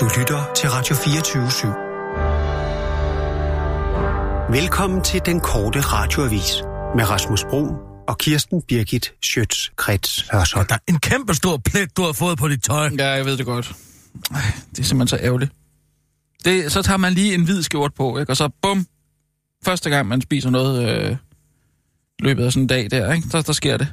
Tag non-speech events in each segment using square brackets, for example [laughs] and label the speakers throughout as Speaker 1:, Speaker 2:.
Speaker 1: Du lytter til Radio 24 /7. Velkommen til den korte radioavis med Rasmus Bro og Kirsten Birgit Schøtz-Krets Hørsholm.
Speaker 2: Der er en kæmpe stor plet, du har fået på dit tøj.
Speaker 3: Ja, jeg ved det godt. Ej, det er simpelthen så ærgerligt. Det, så tager man lige en hvid skjort på, ikke? og så bum, første gang man spiser noget øh, løbet af sådan en dag der, ikke? Så der sker det.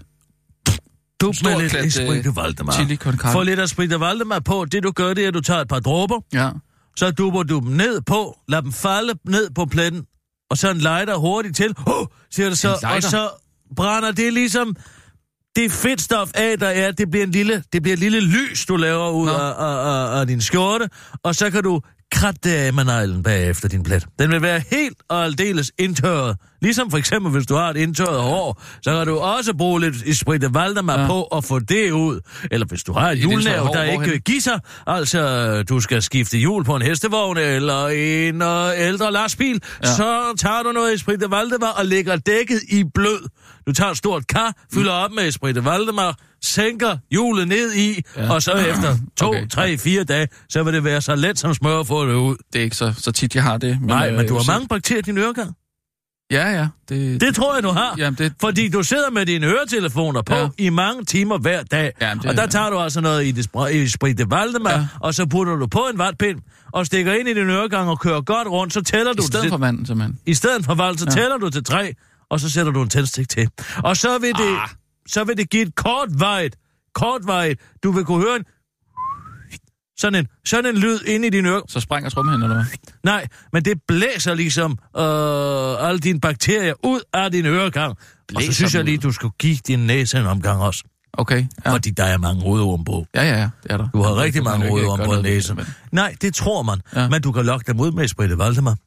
Speaker 2: Du med lidt
Speaker 3: klat,
Speaker 2: Esprit
Speaker 3: øh,
Speaker 2: de Valdemar.
Speaker 3: chili con carne.
Speaker 2: Få lidt Esprit de Valdemar på. Det du gør, det er, at du tager et par dråber,
Speaker 3: Ja.
Speaker 2: så duber du dem ned på, lad dem falde ned på pletten, og så en lighter hurtigt til, oh, siger det så,
Speaker 3: En
Speaker 2: og så brænder det ligesom det fedtstof af, der er, det bliver en lille, det bliver et lille lys, du laver ud af, af, af, af, din skjorte, og så kan du kratte af med neglen bagefter din plet. Den vil være helt og aldeles indtørret. Ligesom for eksempel, hvis du har et indtørret hår, så kan du også bruge lidt Esprit de Valdemar ja. På at få det ud. Eller hvis du har et
Speaker 3: hår,
Speaker 2: der ikke
Speaker 3: hvorhen?
Speaker 2: sig, altså du skal skifte hjul på en hestevogn eller en øh, ældre lastbil, ja. Så tager du noget Esprit de Valdemar og lægger dækket i blød. Du tager et stort kar, fylder op med Esprit de Valdemar, sænker hjulet ned i, ja. Og så efter to, okay. Tre, fire dage, så vil det være så let som smør at få det ud.
Speaker 3: Det er ikke så, så tit, jeg har det. Men,
Speaker 2: Nej,
Speaker 3: øh,
Speaker 2: men du har
Speaker 3: så-
Speaker 2: mange bakterier i din øregang.
Speaker 3: Ja, ja. Det,
Speaker 2: Det tror jeg, du har.
Speaker 3: Jamen, det,
Speaker 2: Fordi du sidder med dine høretelefoner på ja. I mange timer hver dag.
Speaker 3: Jamen, det-
Speaker 2: og der tager du altså noget i, det, i Sprit de Valdemar, ja. Og så putter du på en vatpind, og stikker ind i din øregang og kører godt rundt, så tæller du
Speaker 3: I stedet
Speaker 2: til,
Speaker 3: for vand, simpelthen.
Speaker 2: i stedet for valg, så. Ja. tæller du til tre, og så sætter du en tændstik til. Og så vil det,
Speaker 3: Ah.
Speaker 2: så vil det give et kortvarigt, kortvarigt, du vil kunne høre en sådan en, sådan en lyd inde i din øre.
Speaker 3: Så sprænger trummen eller hvad?
Speaker 2: Nej, men det blæser ligesom øh, alle dine bakterier ud af din øregang. og så
Speaker 3: Blæser
Speaker 2: synes jeg lige, du skulle give din næse en omgang også.
Speaker 3: Okay,
Speaker 2: Ja.
Speaker 3: ja.
Speaker 2: Fordi der er mange rodorm på.
Speaker 3: Ja, ja, ja, det er der.
Speaker 2: Du har
Speaker 3: Men
Speaker 2: rigtig mange
Speaker 3: gøre
Speaker 2: på næsen.
Speaker 3: men-
Speaker 2: Nej, det tror man. Ja.
Speaker 3: Ja.
Speaker 2: Men du kan lokke dem ud med Esprit de Valdemar.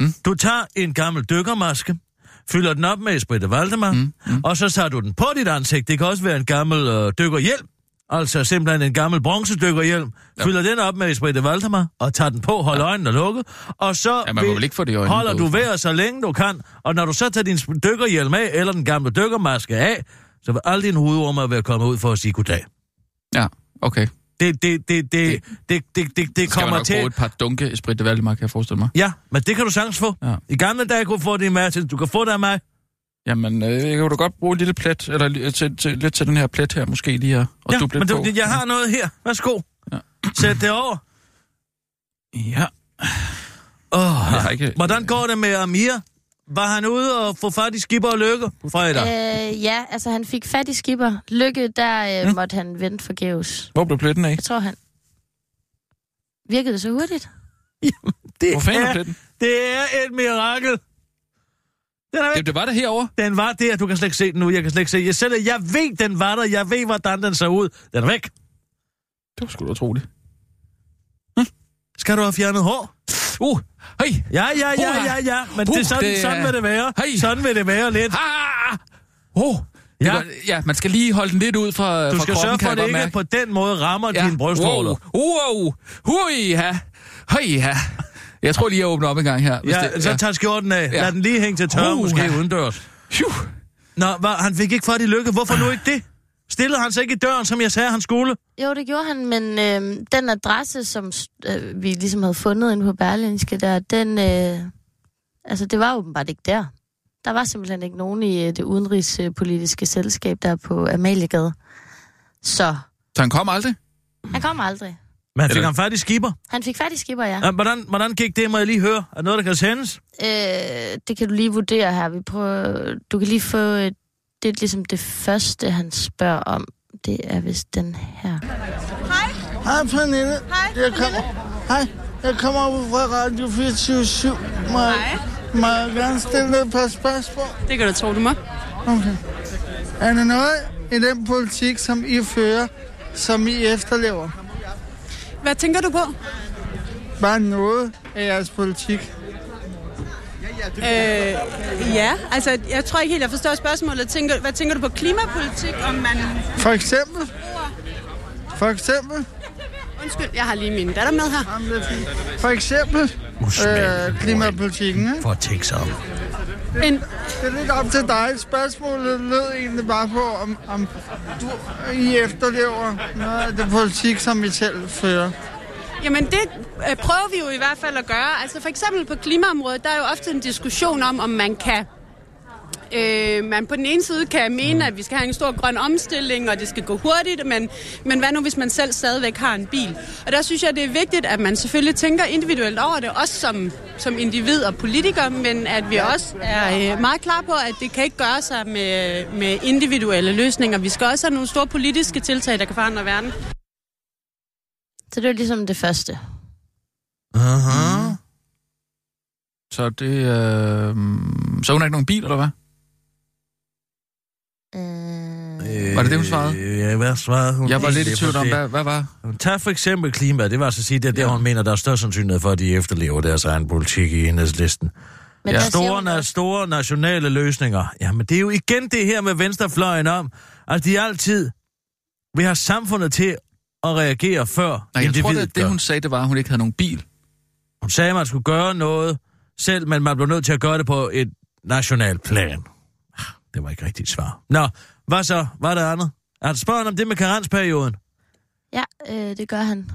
Speaker 3: Mm.
Speaker 2: Du tager en gammel dykkermaske, fylder den op med Esprit de Valdemar, mm. Mm. og så tager du den på dit ansigt. Det kan også være en gammel øh, dykkerhjelm. Altså simpelthen en gammel bronzedykkerhjelm. Ja. Fylder den op med Esprit de Valdemar, og tager den på, holder ja. øjnene lukket. Og så
Speaker 3: Ja, man
Speaker 2: vil-
Speaker 3: ikke få det
Speaker 2: holder du vejret så længe du kan. Og når du så tager din dykkerhjelm af, eller den gamle dykkermaske af, så vil alle dine hovedormer være kommet ud for at sige goddag.
Speaker 3: Ja, okay.
Speaker 2: Det, det, det, det, det, det, det, det, det
Speaker 3: Skal man
Speaker 2: kommer til...
Speaker 3: bruge et par dunke Esprit de Valdemar, kan jeg forestille mig.
Speaker 2: Ja, men det kan du sagtens få.
Speaker 3: Ja.
Speaker 2: I gamle dage kunne du få det i Martin. Du kan få det af mig.
Speaker 3: Jamen, øh, jeg kan da godt bruge en lille plet, eller til, til, lidt til den her plet her, måske lige at, at
Speaker 2: ja,
Speaker 3: duble
Speaker 2: men
Speaker 3: på.
Speaker 2: du, jeg har noget her. Værsgo.
Speaker 3: Ja.
Speaker 2: Sæt det over.
Speaker 3: Ja,
Speaker 2: Oh,
Speaker 3: jeg har ikke...
Speaker 2: Hvordan går det med Amir? Var han ude og få fat i skipper og lykke på fredag?
Speaker 4: Øh, ja, altså han fik fat i skipper. Lykke, der øh, mm. måtte han vente forgæves.
Speaker 3: Hvor blev pletten af?
Speaker 4: Jeg tror, han... Virkede det så hurtigt? [laughs]
Speaker 2: det,
Speaker 3: Hvor fanden er
Speaker 2: er,
Speaker 3: pletten?
Speaker 2: det er et mirakel. Den, er væk.
Speaker 3: Jamen, det var det herovre.
Speaker 2: den var der. Du kan slet ikke se den nu. Jeg kan slet ikke se. Jeg, selv, jeg ved, den var der. Jeg ved, hvordan den så ud. Den er væk.
Speaker 3: Det var sgu da utroligt.
Speaker 2: Skal du have fjernet hår?
Speaker 3: Uh, hej!
Speaker 2: Ja, ja, ja, ja, ja. Men
Speaker 3: Uh,
Speaker 2: det, sådan,
Speaker 3: det
Speaker 2: sådan vil det være.
Speaker 3: Hej.
Speaker 2: Sådan vil det være lidt.
Speaker 3: Ah! Oh,
Speaker 2: Ja.
Speaker 3: Var, ja, man skal lige holde den lidt ud fra,
Speaker 2: Du
Speaker 3: fra
Speaker 2: skal
Speaker 3: kroppen,
Speaker 2: sørge for, at det
Speaker 3: godt
Speaker 2: ikke
Speaker 3: mærke.
Speaker 2: på den måde rammer ja. dine brystvorter.
Speaker 3: Wow, wow, hui, ja. Hej, ja. Jeg tror lige, jeg åbner op en gang her. Hvis
Speaker 2: Ja,
Speaker 3: det,
Speaker 2: så tag skjorten af.
Speaker 3: Ja.
Speaker 2: Lad den lige hænge til tørre,
Speaker 3: Uh,
Speaker 2: måske
Speaker 3: ja.
Speaker 2: udendørs.
Speaker 3: Phew.
Speaker 2: Nå, var, han fik ikke fat i lykke. Hvorfor nu ikke det? Stillede han sig ikke i døren, som jeg sagde, han skulle?
Speaker 4: Jo, det gjorde han, men øh, den adresse, som øh, vi ligesom havde fundet inde på Berlinske der, den... Øh, altså, det var åbenbart ikke der. Der var simpelthen ikke nogen i øh, det udenrigspolitiske selskab der på Amaliegade. Så
Speaker 3: Så han kom aldrig?
Speaker 4: han kom aldrig.
Speaker 2: Men fik
Speaker 3: Eller-
Speaker 2: han fat i skipper?
Speaker 4: Han fik fat i skipper, ja.
Speaker 2: Ja, hvordan, hvordan gik det, må jeg lige høre? Er noget, der kan sendes?
Speaker 4: Øh, det kan du lige vurdere her. Vi prøver, du kan lige få... øh, Det er ligesom det første, han spørger om. Det er vist den her.
Speaker 5: Hej Pernille. Hej jeg kommer, Hej, jeg kommer ud fra Radio 24 Må, jeg- må jeg gerne stille et par spørgsmål?
Speaker 6: Det kan du tro, du må.
Speaker 5: Okay. Er der noget i den politik, som I fører, som I efterlever?
Speaker 6: Hvad tænker du på?
Speaker 5: Bare noget af jeres politik.
Speaker 6: Øh, ja, altså, jeg tror ikke helt, jeg forstår spørgsmålet. Tænker, hvad tænker du på klimapolitik, om man...
Speaker 5: For eksempel? For eksempel?
Speaker 6: Undskyld, jeg har lige min datter med her.
Speaker 5: Er. For eksempel øh, klimapolitikken, ikke?
Speaker 2: For at tænke sig om.
Speaker 6: En,
Speaker 5: Det er lidt op til dig. Spørgsmålet lød egentlig bare på, om, om du, I efterlever noget af det politik, som I selv fører.
Speaker 6: Jamen det øh, prøver vi jo i hvert fald at gøre. Altså for eksempel på klimaområdet, der er jo ofte en diskussion om, om man kan Øh, man på den ene side kan mene, at vi skal have en stor grøn omstilling, og det skal gå hurtigt, men, men hvad nu, hvis man selv stadigvæk har en bil? Og der synes jeg, det er vigtigt, at man selvfølgelig tænker individuelt over det, også som, som individ og politiker, men at vi også er øh, meget klar på, at det kan ikke gøre sig med, med individuelle løsninger. Vi skal også have nogle store politiske tiltag, der kan forandre verden.
Speaker 4: Så det er ligesom det første.
Speaker 2: Aha.
Speaker 3: Så det... Øh... Så hun har ikke nogen bil, eller hvad?
Speaker 4: Øh,
Speaker 3: Var det det, hun svarede?
Speaker 2: Øh, Ja, hvad svarede hun?
Speaker 3: Jeg var lidt i tvivl om, hvad, hvad var...
Speaker 2: Tag for eksempel klima, det var så at sige, det er der, hun mener, der er større sandsynlighed for, at de efterlever deres egen politik i enhedslisten.
Speaker 4: men
Speaker 3: Ja.
Speaker 2: Store, na- store nationale løsninger. Jamen, det er jo igen det her med venstrefløjen om, at de altid vil have samfundet til at reagere før
Speaker 3: Nej, jeg tror, det, det hun sagde, det var, at hun ikke havde nogen bil.
Speaker 2: Hun sagde, at man skulle gøre noget selv, men man blev nødt til at gøre det på et nationalt plan. Ah, Det var ikke rigtigt svar. Nå, hvad så? Hvad er det andet? Er der spørgsmål om det med karensperioden?
Speaker 4: Ja, øh, det gør han.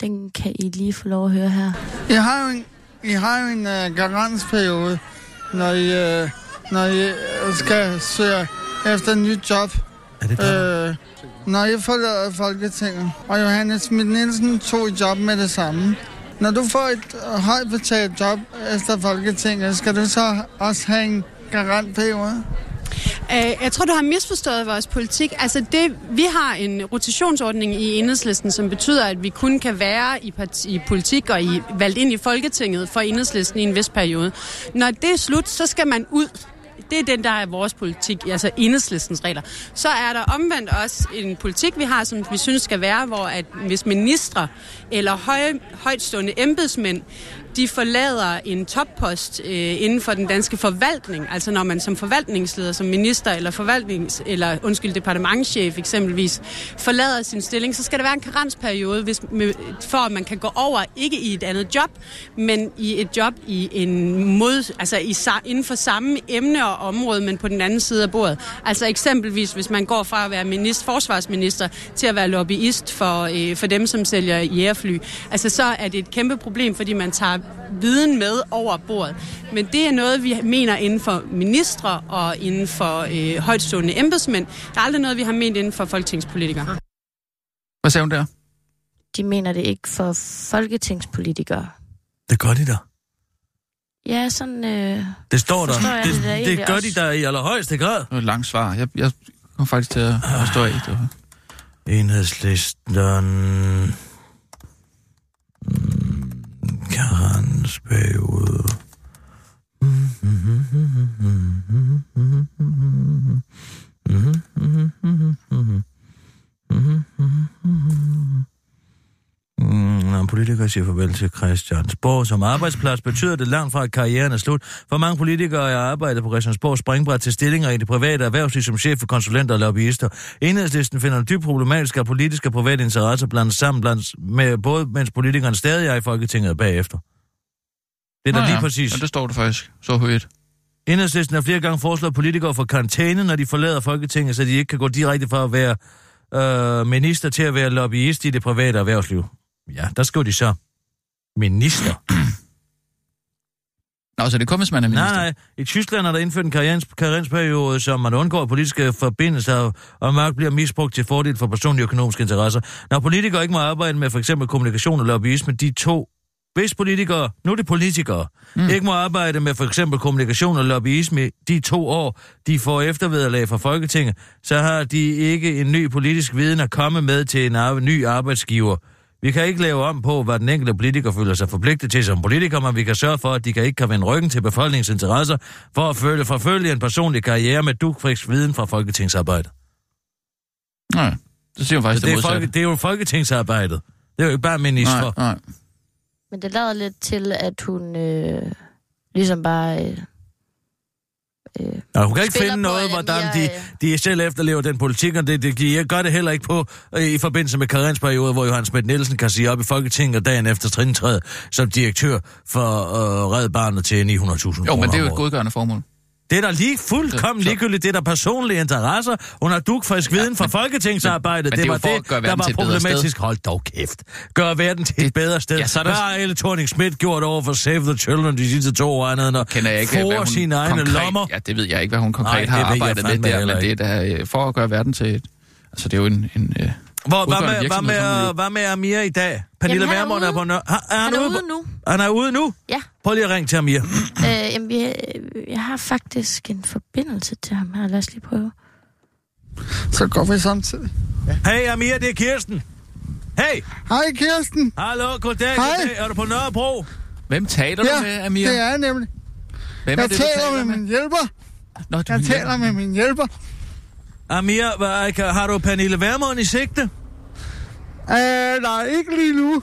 Speaker 4: Den kan I lige få lov at høre her.
Speaker 5: I har jo en, I har jo en uh, garantsperiode, når I, uh, når I uh, skal søge efter et nyt job.
Speaker 2: Er det der?
Speaker 5: Øh, når I forlader Folketinget. Og Johannes Schmidt Nielsen tog et job med det samme. Når du får et højt betalt job efter Folketinget, skal du så også have en garantperiode?
Speaker 6: Øh, Jeg tror, du har misforstået vores politik. Altså det, vi har en rotationsordning i enhedslisten, som betyder, at vi kun kan være i, parti, i politik og i, valgt ind i Folketinget for enhedslisten i en vis periode. Når det er slut, så skal man ud. Det er den, der er vores politik, altså enhedslistens regler. Så er der omvendt også en politik, vi har, som vi synes skal være, hvor at hvis ministre eller høj, højtstående embedsmænd de forlader en toppost øh, inden for den danske forvaltning, altså når man som forvaltningsleder, som minister eller forvaltnings, eller undskyld, departementschef eksempelvis, forlader sin stilling, så skal der være en karensperiode, hvis, med, for at man kan gå over, ikke i et andet job, men i et job i en mod, altså i, inden for samme emne og område, men på den anden side af bordet. Altså eksempelvis, hvis man går fra at være minister, forsvarsminister til at være lobbyist for, øh, for dem, som sælger jægerfly. Altså så er det et kæmpe problem, fordi man tager viden med over bordet. Men det er noget, vi mener inden for ministre og inden for øh, højtstående embedsmænd. Der er aldrig noget, vi har ment inden for folketingspolitikere.
Speaker 3: Hvad sagde hun der?
Speaker 4: De mener det ikke for folketingspolitikere.
Speaker 2: Det gør de da.
Speaker 4: Ja, sådan... Øh,
Speaker 2: Det står der.
Speaker 4: Jeg
Speaker 2: Det,
Speaker 4: det da
Speaker 2: det, gør
Speaker 4: også.
Speaker 2: de der i allerhøjeste grad.
Speaker 3: Det var et langt svar. Jeg, jeg kom faktisk til at, at stå af. Det.
Speaker 2: Enhedslisten... Mm, Karensperiode... Mm, når politikere siger farvel til Christiansborg som arbejdsplads, betyder det langt fra, at karrieren er slut. For mange politikere er arbejdet på Christiansborg springbræt til stillinger i det private erhvervsliv som chef for konsulenter og lobbyister. Enhedslisten finder det dybt problematisk, at politiske og private interesser blandes sammen, blandt, med, både mens politikerne stadig er i Folketinget bagefter. Det er da
Speaker 3: Nå
Speaker 2: lige
Speaker 3: ja.
Speaker 2: præcis.
Speaker 3: Ja, det står det faktisk. Så højt.
Speaker 2: Enhedslisten har flere gange foreslået politikere for karantæne, når de forlader Folketinget, så de ikke kan gå direkte fra at være øh, minister til at være lobbyist i det private erhvervsliv. Ja, der skriver de så minister. [clears throat]
Speaker 3: Nå, så det kommer, hvis man er minister.
Speaker 2: Nej, nej. I Tyskland er der indført en karriens- karensperiode, som man undgår politiske forbindelser, og magt bliver misbrugt til fordel for personlige økonomiske interesser. Når politikere ikke må arbejde med for eksempel kommunikation og lobbyisme, de to hvis politikere, nu er det politikere, mm. ikke må arbejde med for eksempel kommunikation og lobbyisme de to år, de får eftervederlag fra Folketinget, så har de ikke en ny politisk viden at komme med til en ny arbejdsgiver. Vi kan ikke lave om på, hvad den enkelte politiker føler sig forpligtet til som politiker, men vi kan sørge for, at de kan ikke kan vende ryggen til befolkningens interesser for at følge, forfølge en personlig karriere med dugfrisk viden fra folketingsarbejde.
Speaker 3: Nej, det siger
Speaker 2: Så
Speaker 3: faktisk
Speaker 2: det, er
Speaker 3: det
Speaker 2: folke,
Speaker 3: modsatte.
Speaker 2: det er jo folketingsarbejdet. Det er jo ikke bare ministre.
Speaker 3: Nej, nej.
Speaker 4: men det lader lidt til, at hun øh, ligesom bare... Øh, øh,
Speaker 2: Ja, hun kan ikke finde noget, hvordan
Speaker 4: mere,
Speaker 2: de,
Speaker 4: øh,
Speaker 2: de selv efterlever den politik, og det, det, de gør det heller ikke på øh, i forbindelse med karensperiode, hvor Johan Smidt Nielsen kan sige op i Folketinget og dagen efter trintræet som direktør for øh, Red Barnet til 900.000
Speaker 3: Jo, men det er jo et godgørende formål.
Speaker 2: Det er da lige fuldkommen
Speaker 3: Så- så-
Speaker 2: ligegyldigt. Det er der personlige interesser. Hun har dugfrisk viden fra folketingsarbejdet.
Speaker 3: men
Speaker 2: det
Speaker 3: det
Speaker 2: var det, der var problematisk. Hold dog kæft. Gør verden til et bedre sted.
Speaker 3: ja, så er der-
Speaker 2: Hvad har Elle thorning Schmidt gjort over for Save the Children de sidste to år andet at
Speaker 3: Kender jeg ikke, hvad hun
Speaker 2: sine egne
Speaker 3: konkret,
Speaker 2: lommer?
Speaker 3: Ja, det ved jeg ikke, hvad hun konkret
Speaker 2: Nej, det
Speaker 3: har arbejdet med der, men det er da øh, for at gøre verden til et... Altså, det er jo en... en øh,
Speaker 2: Hvor, hvad, med, hvad, med, hvad med Amir i dag? Pernille
Speaker 4: Jamen, han er
Speaker 2: Vermund er
Speaker 4: ude.
Speaker 2: på nø- ha, er han,
Speaker 4: Han er
Speaker 2: ude,
Speaker 4: ude
Speaker 2: på-
Speaker 4: nu.
Speaker 2: Han er ude nu?
Speaker 4: Ja.
Speaker 2: Prøv lige at ringe til Amir.
Speaker 4: Øh, jamen, vi, jeg har faktisk en forbindelse til ham her. Lad os lige prøve.
Speaker 5: Så går vi samtidig.
Speaker 2: Hey Amir, det er Kirsten. Hey,
Speaker 5: Hej Kirsten.
Speaker 2: hallo, goddag,
Speaker 5: Hej.
Speaker 2: goddag. Er du på Nørrebro?
Speaker 3: Hvem taler du med, Amir?
Speaker 5: det er jeg nemlig.
Speaker 3: Hvem er
Speaker 5: Jeg
Speaker 3: det, du
Speaker 5: taler
Speaker 3: taler
Speaker 5: med min hjælper.
Speaker 3: Nå, du
Speaker 5: Jeg
Speaker 3: er
Speaker 5: taler med min hjælper.
Speaker 2: Amir, hvad, har du Pernille Vermund i sigte?
Speaker 5: Øh, nej, ikke lige nu.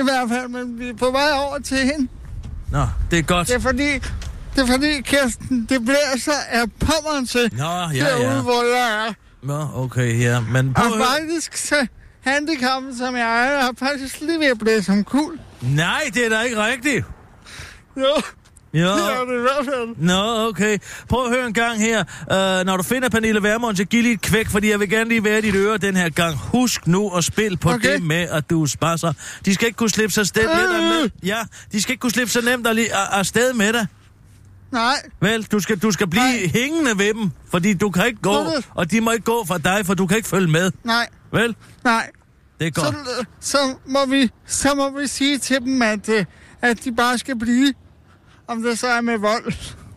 Speaker 5: I hvert fald, men vi er på vej over til hende.
Speaker 2: Nå, det er godt.
Speaker 5: Det er fordi, det er fordi, Kirsten, det blæser af pommeren til
Speaker 2: Nå, ja,
Speaker 5: derude,
Speaker 2: ja.
Speaker 5: hvor jeg er.
Speaker 2: Nå, okay, ja. Men prøv
Speaker 5: Og faktisk så handicappet, som jeg er, har faktisk lige ved at blæse som kul.
Speaker 2: Nej, det er da ikke rigtigt.
Speaker 5: Jo, [laughs]
Speaker 2: Ja.
Speaker 5: det er det i hvert fald.
Speaker 2: Nå, okay. Prøv at høre en gang her. Uh, når du finder Pernille Vermund, så giv lige et kvæk, fordi jeg vil gerne lige være i dit øre den her gang. Husk nu at spille på
Speaker 5: Okay.
Speaker 2: det med, at du spasser. De skal ikke kunne slippe sig sted dig med. Ja, de skal ikke kunne slippe sig nemt af lige- af- afsted med dig.
Speaker 5: Nej,
Speaker 2: Vel, du skal, du skal blive
Speaker 5: Nej.
Speaker 2: hængende ved dem, fordi du kan ikke gå, og de må ikke gå fra dig, for du kan ikke følge med.
Speaker 5: nej,
Speaker 2: Vel,
Speaker 5: nej.
Speaker 2: det er godt.
Speaker 5: Så, så, må vi, så må vi sige til dem, at, øh, at de bare skal blive, om det så er med vold.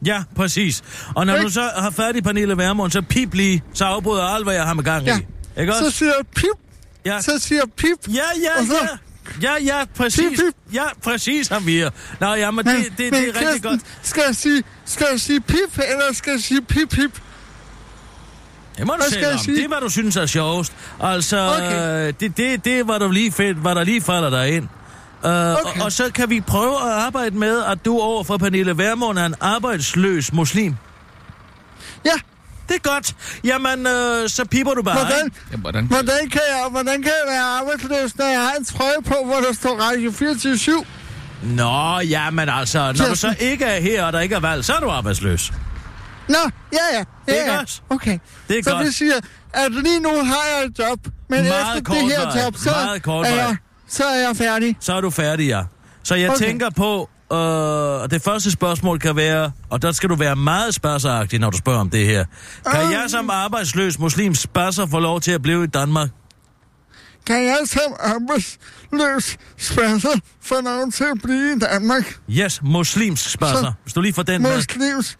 Speaker 2: Ja, præcis. Og når
Speaker 5: Ikke?
Speaker 2: du så har i Pernille Vermund, så pip lige, så afbryder alt, hvad jeg har med gang i.
Speaker 5: Ja.
Speaker 2: Ikke
Speaker 5: Så
Speaker 2: også?
Speaker 5: siger jeg pip,
Speaker 2: Ja.
Speaker 5: så siger jeg pip.
Speaker 2: Ja, ja,
Speaker 5: Og så-
Speaker 2: ja. Ja, ja, præcis.
Speaker 5: Pip, pip.
Speaker 2: Ja, præcis, Amir. Nå, ja, men, det, det, det,
Speaker 5: men
Speaker 2: er rigtig
Speaker 5: Kirsten,
Speaker 2: godt.
Speaker 5: Skal jeg, sige, skal jeg sige pip, eller skal jeg sige pip, pip?
Speaker 2: Det må du selv om.
Speaker 5: sige?
Speaker 2: Det er, hvad du synes er sjovest. Altså,
Speaker 5: Okay.
Speaker 2: øh, det, det, det var du lige fedt, hvad der lige falder dig ind. Uh, okay. Og, og så kan vi prøve at arbejde med, at du over for Pernille Vermund er en arbejdsløs muslim.
Speaker 5: Ja,
Speaker 2: Det er godt. Jamen, øh, så piper du bare,
Speaker 5: hvordan,
Speaker 2: ikke?
Speaker 3: Ja, hvordan?
Speaker 5: hvordan, kan jeg, hvordan kan jeg være arbejdsløs, når jeg har en trøje på, hvor der står Radio 24
Speaker 2: Nå, ja, men altså, når du
Speaker 5: Kirsten.
Speaker 2: så ikke er her, og der ikke er valg, så er du arbejdsløs.
Speaker 5: Nå, ja, ja. ja,
Speaker 2: Det er
Speaker 5: ja.
Speaker 2: godt.
Speaker 5: Okay.
Speaker 2: Det er
Speaker 5: så
Speaker 2: godt.
Speaker 5: det siger, at lige nu har jeg et job, men
Speaker 2: Meget
Speaker 5: efter
Speaker 2: kort
Speaker 5: det her
Speaker 2: vej.
Speaker 5: job, så
Speaker 2: Meget kort
Speaker 5: er,
Speaker 2: vej.
Speaker 5: jeg, så er jeg færdig.
Speaker 2: Så er du færdig, ja. Så jeg okay. Tænker på, øh, og det første spørgsmål kan være, og der skal du være meget spasseragtig, når du spørger om det her. Kan
Speaker 5: Øh.
Speaker 2: jeg som arbejdsløs muslim spasser få lov til at blive i Danmark?
Speaker 5: Kan jeg som arbejdsløs spasser få lov til at blive i Danmark?
Speaker 2: Yes, muslimsk.
Speaker 5: Så-
Speaker 2: Hvis du lige får den med.
Speaker 5: Muslims,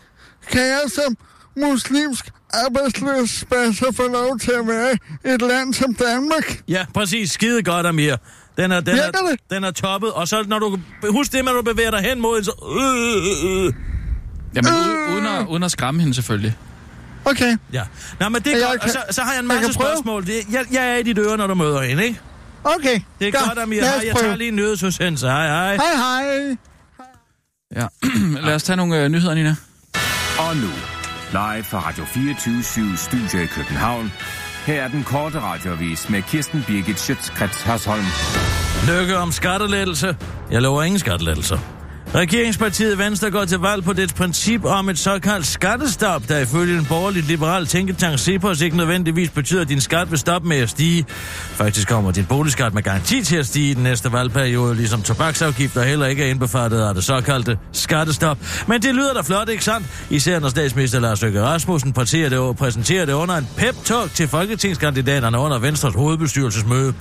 Speaker 5: kan jeg som muslimsk arbejdsløs spasser få lov til at være i et land som Danmark?
Speaker 2: Ja, præcis. Skide godt, Amir. Den er, den, er,
Speaker 5: det?
Speaker 2: den er toppet. Og så når du... Husk det, når du bevæger dig hen mod en, så... Øh, øh, øh.
Speaker 3: Jamen, u- uden at, uden at skræmme hende selvfølgelig.
Speaker 5: Okay,
Speaker 2: Ja. Nå, men det er
Speaker 5: Jeg
Speaker 2: godt.
Speaker 5: kan-
Speaker 2: Og så, så har jeg en
Speaker 5: jeg
Speaker 2: masse
Speaker 5: prøve.
Speaker 2: spørgsmål. Det, jeg, jeg er i dit øre, når du møder hende, ikke?
Speaker 5: okay.
Speaker 2: Det er godt, Amir. Hej, jeg tager lige en nyhedsudsendelse. Hej, hej.
Speaker 5: Hej, hej.
Speaker 3: Ja. [clears throat] Lad os tage nogle øh, nyheder, Nina.
Speaker 7: Og nu, live fra Radio 24 Studio i København. Her er den korte radiovis med Kirsten Birgit Schøtzgrads Hasholm.
Speaker 2: Lykke om skattelettelse. Jeg lover ingen skattelettelser. Regeringspartiet Venstre går til valg på dets princip om et såkaldt skattestop, der ifølge en borgerlig liberal tænketank Cepos ikke nødvendigvis betyder, at din skat vil stoppe med at stige. Faktisk kommer din boligskat med garanti til at stige i den næste valgperiode, ligesom tobaksafgifter heller ikke er indbefattet af det såkaldte skattestop. Men det lyder da flot, ikke sandt? Især når statsminister Lars Løkke Rasmussen præsenterer det, præsenterer det under en pep-talk til folketingskandidaterne under Venstres hovedbestyrelsesmøde.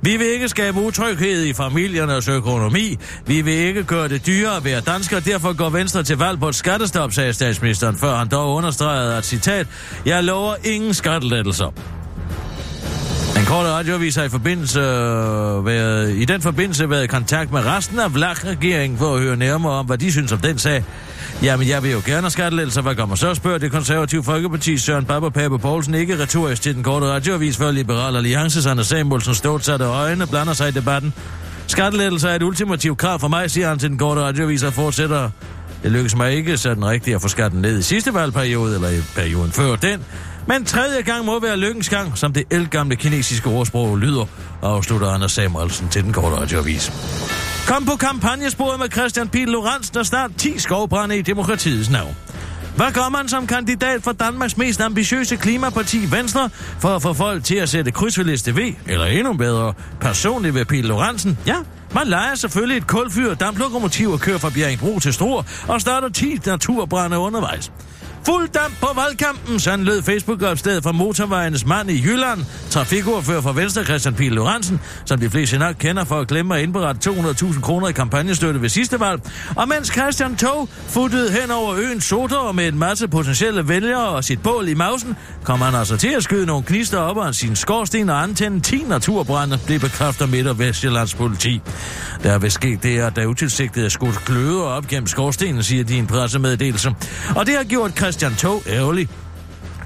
Speaker 2: Vi vil ikke skabe utryghed i familiernes økonomi. Vi vil ikke gøre det dyrere at være dansker. Derfor går Venstre til valg på et skattestop, sagde statsministeren, før han dog understregede, at citat, jeg lover ingen skattelettelser. Den korte radioavis har i, forbindelse, øh, været, i den forbindelse været i kontakt med resten af VLAG-regeringen for at høre nærmere om, hvad de synes om den sag. Jamen, jeg vil jo gerne have skattelettelser. Hvad kommer så, spørger det konservative Folkeparti Søren Babber Pape Poulsen ikke retorisk til den korte radioavis, før Liberal Alliance Anders Samuelsen stort satte øjne blander sig i debatten. Skattelettelser er et ultimativt krav for mig, siger han til den korte radioavis og fortsætter. Det lykkes mig ikke sådan rigtigt at få skatten ned i sidste valgperiode, eller i perioden før den. Men tredje gang må være lykkens gang, som det elgamle kinesiske ordsprog lyder, afslutter Anders Samuelsen til den korte radioavis. Kom på kampagnesporet med Christian Pihl Lorenz, der snart 10 skovbrænde i demokratiets navn. Hvad gør man som kandidat for Danmarks mest ambitiøse klimaparti Venstre for at få folk til at sætte kryds ved liste V, eller endnu bedre, personligt ved Pille Lorentzen? Ja, man leger selvfølgelig et kulfyr, damplokomotiv og kører fra Bjerringbro til Struer og starter 10 naturbrænde undervejs. Fuld damp på valgkampen, sådan lød Facebook-opstedet fra motorvejens mand i Jylland, trafikordfører for Venstre Christian Pil Lorentzen, som de fleste nok kender for at glemme at indberette 200.000 kroner i kampagnestøtte ved sidste valg. Og mens Christian Tog futtede hen over øen Sotor med en masse potentielle vælgere og sit bål i mausen, kom han altså til at skyde nogle knister op af sin skorsten og antænde 10 naturbrænde, det bekræfter Midt- og Vestjyllands politi. Der er vist sket det, at der utilsigtet er skudt gløder op gennem skorstenen, siger de i en pressemeddelelse. Og det har gjort Christian Tog ærgerlig.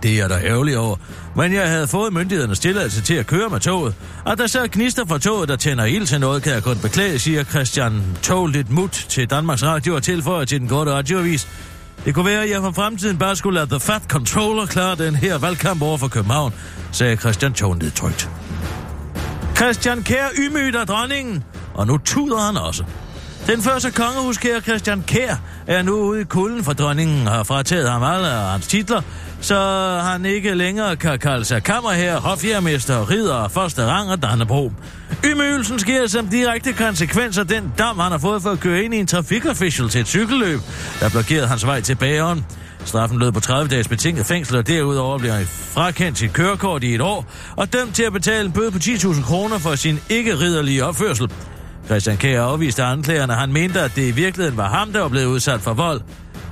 Speaker 2: Det er der ærgerlig over. Men jeg havde fået myndighedernes tilladelse til at køre med toget. Og der så gnister fra toget, der tænder ild til noget, kan jeg kun beklage, siger Christian Tog lidt mut til Danmarks Radio og tilføjer til den korte radioavis. Det kunne være, at jeg for fremtiden bare skulle lade The Fat Controller klare den her valgkamp over for København, sagde Christian Tog nedtrykt. Christian Kær ymyter dronningen, og nu tuder han også. Den første kongehuskære Christian Kær er nu ude i kulden, for dronningen har frataget ham alle hans titler, så han ikke længere kan kalde sig kammerherre, hofjermester, ridder og første rang og Dannebro. Ymøgelsen sker som direkte konsekvens af den dam, han har fået for at køre ind i en trafikofficial til et cykelløb, der blokerede hans vej til bageren. Straffen lød på 30 dages betinget fængsel, og derudover bliver han frakendt sit kørekort i et år, og dømt til at betale en bøde på 10.000 kroner for sin ikke-ridderlige opførsel. Christian Kjær afviste anklagerne, han mente, at det i virkeligheden var ham, der var blevet udsat for vold.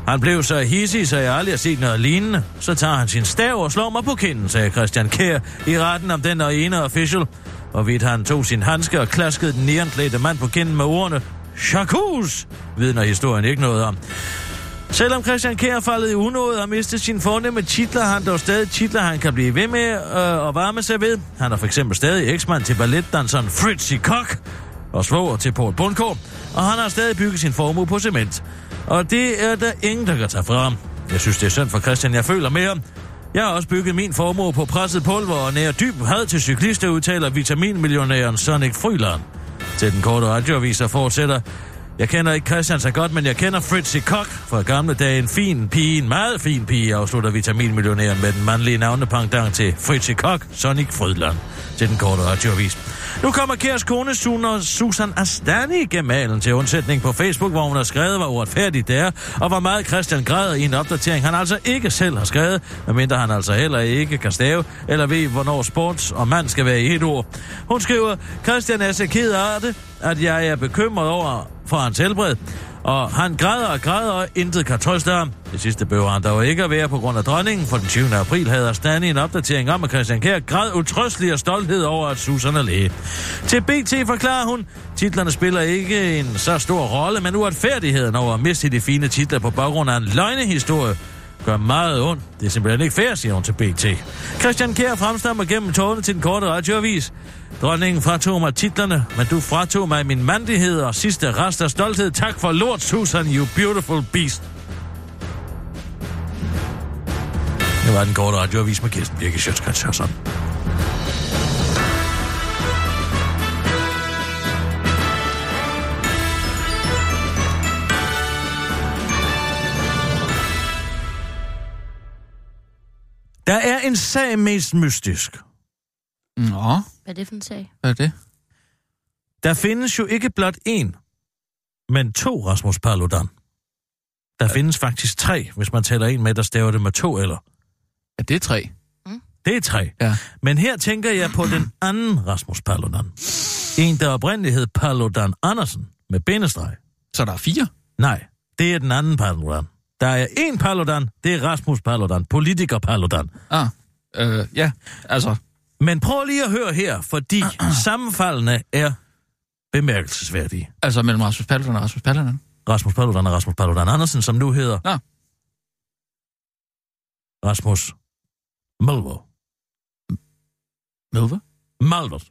Speaker 2: Han blev så hissig, så jeg aldrig har set noget lignende. Så tager han sin stav og slår mig på kinden, sagde Christian Kjær i retten om den og ene official. Og vidt han tog sin handske og klaskede den nærenklædte mand på kinden med ordene Chakus, vidner historien ikke noget om. Selvom Christian Kjær faldet i unåde og mistet sin fornemme titler, han dog stadig titler, han kan blive ved med øh, at varme sig ved. Han er for eksempel stadig eksmand til balletdanseren Fritzy Koch og svoger til Paul Bundgaard, og han har stadig bygget sin formue på cement. Og det er der ingen, der kan tage fra ham. Jeg synes, det er synd for Christian, jeg føler med ham. Jeg har også bygget min formue på presset pulver og nær dyb had til cyklister, udtaler vitaminmillionæren Sonic Fryland. Til den korte radioavis fortsætter, jeg kender ikke Christian så godt, men jeg kender Fritzi Koch fra gamle dage. En fin pige, en meget fin pige, afslutter vitaminmillionæren med den mandlige navnepangdang til Fritzi Koch, Sonic Frydland, til den korte radioavis. Nu kommer Kærs kone Susan Astani gemalen til undsætning på Facebook, hvor hun har skrevet, hvor uretfærdigt det er, og hvor meget Christian græder i en opdatering, han altså ikke selv har skrevet, medmindre han altså heller ikke kan stave, eller ved, hvornår sports og mand skal være i et ord. Hun skriver, Christian er så ked af det, at jeg er bekymret over for hans helbred, og han græder og græder, og intet kan trøste ham. Det sidste behøver han dog ikke at være på grund af dronningen, for den 20. april havde Astani en opdatering om, at Christian Kjær græd utrøstelig og stolthed over, at Susan er læge. Til BT forklarer hun, titlerne spiller ikke en så stor rolle, men uretfærdigheden over at miste de fine titler på baggrund af en løgnehistorie gør meget ondt. Det er simpelthen ikke fair, siger hun til BT. Christian Kjær fremstammer gennem tårne til den korte radioavis. Dronningen fratog mig titlerne, men du fratog mig min mandighed og sidste rest af stolthed. Tak for lort, Susan, you beautiful beast. Det var den korte radioavis med Kirsten Birke Sjøtskrets Hørsson. Der er en sag mest mystisk.
Speaker 3: Nå,
Speaker 4: Hvad er det for en sag?
Speaker 3: hvad er det?
Speaker 2: Der findes jo ikke blot én, men to Rasmus Paludan. Der ja. findes faktisk tre, hvis man tæller en med, der staver det med to eller.
Speaker 3: Ja, det er tre.
Speaker 2: Det er tre.
Speaker 3: Ja.
Speaker 2: Men her tænker jeg på den anden Rasmus Paludan. En, der oprindeligt hed Paludan Andersen, med bindestreg.
Speaker 3: Så der er fire?
Speaker 2: Nej, det er den anden Paludan. Der er en Paludan, det er Rasmus Paludan, politiker Paludan.
Speaker 3: Ah, øh, ja, altså,
Speaker 2: Men prøv lige at høre her, fordi [clears throat] sammenfaldene er bemærkelsesværdige.
Speaker 3: altså mellem Rasmus Paludan og Rasmus Paludan.
Speaker 2: Rasmus Paludan og Rasmus Paludan Andersen, som nu hedder
Speaker 3: Nå.
Speaker 2: Rasmus Malver.
Speaker 3: Melva?
Speaker 2: Malvert.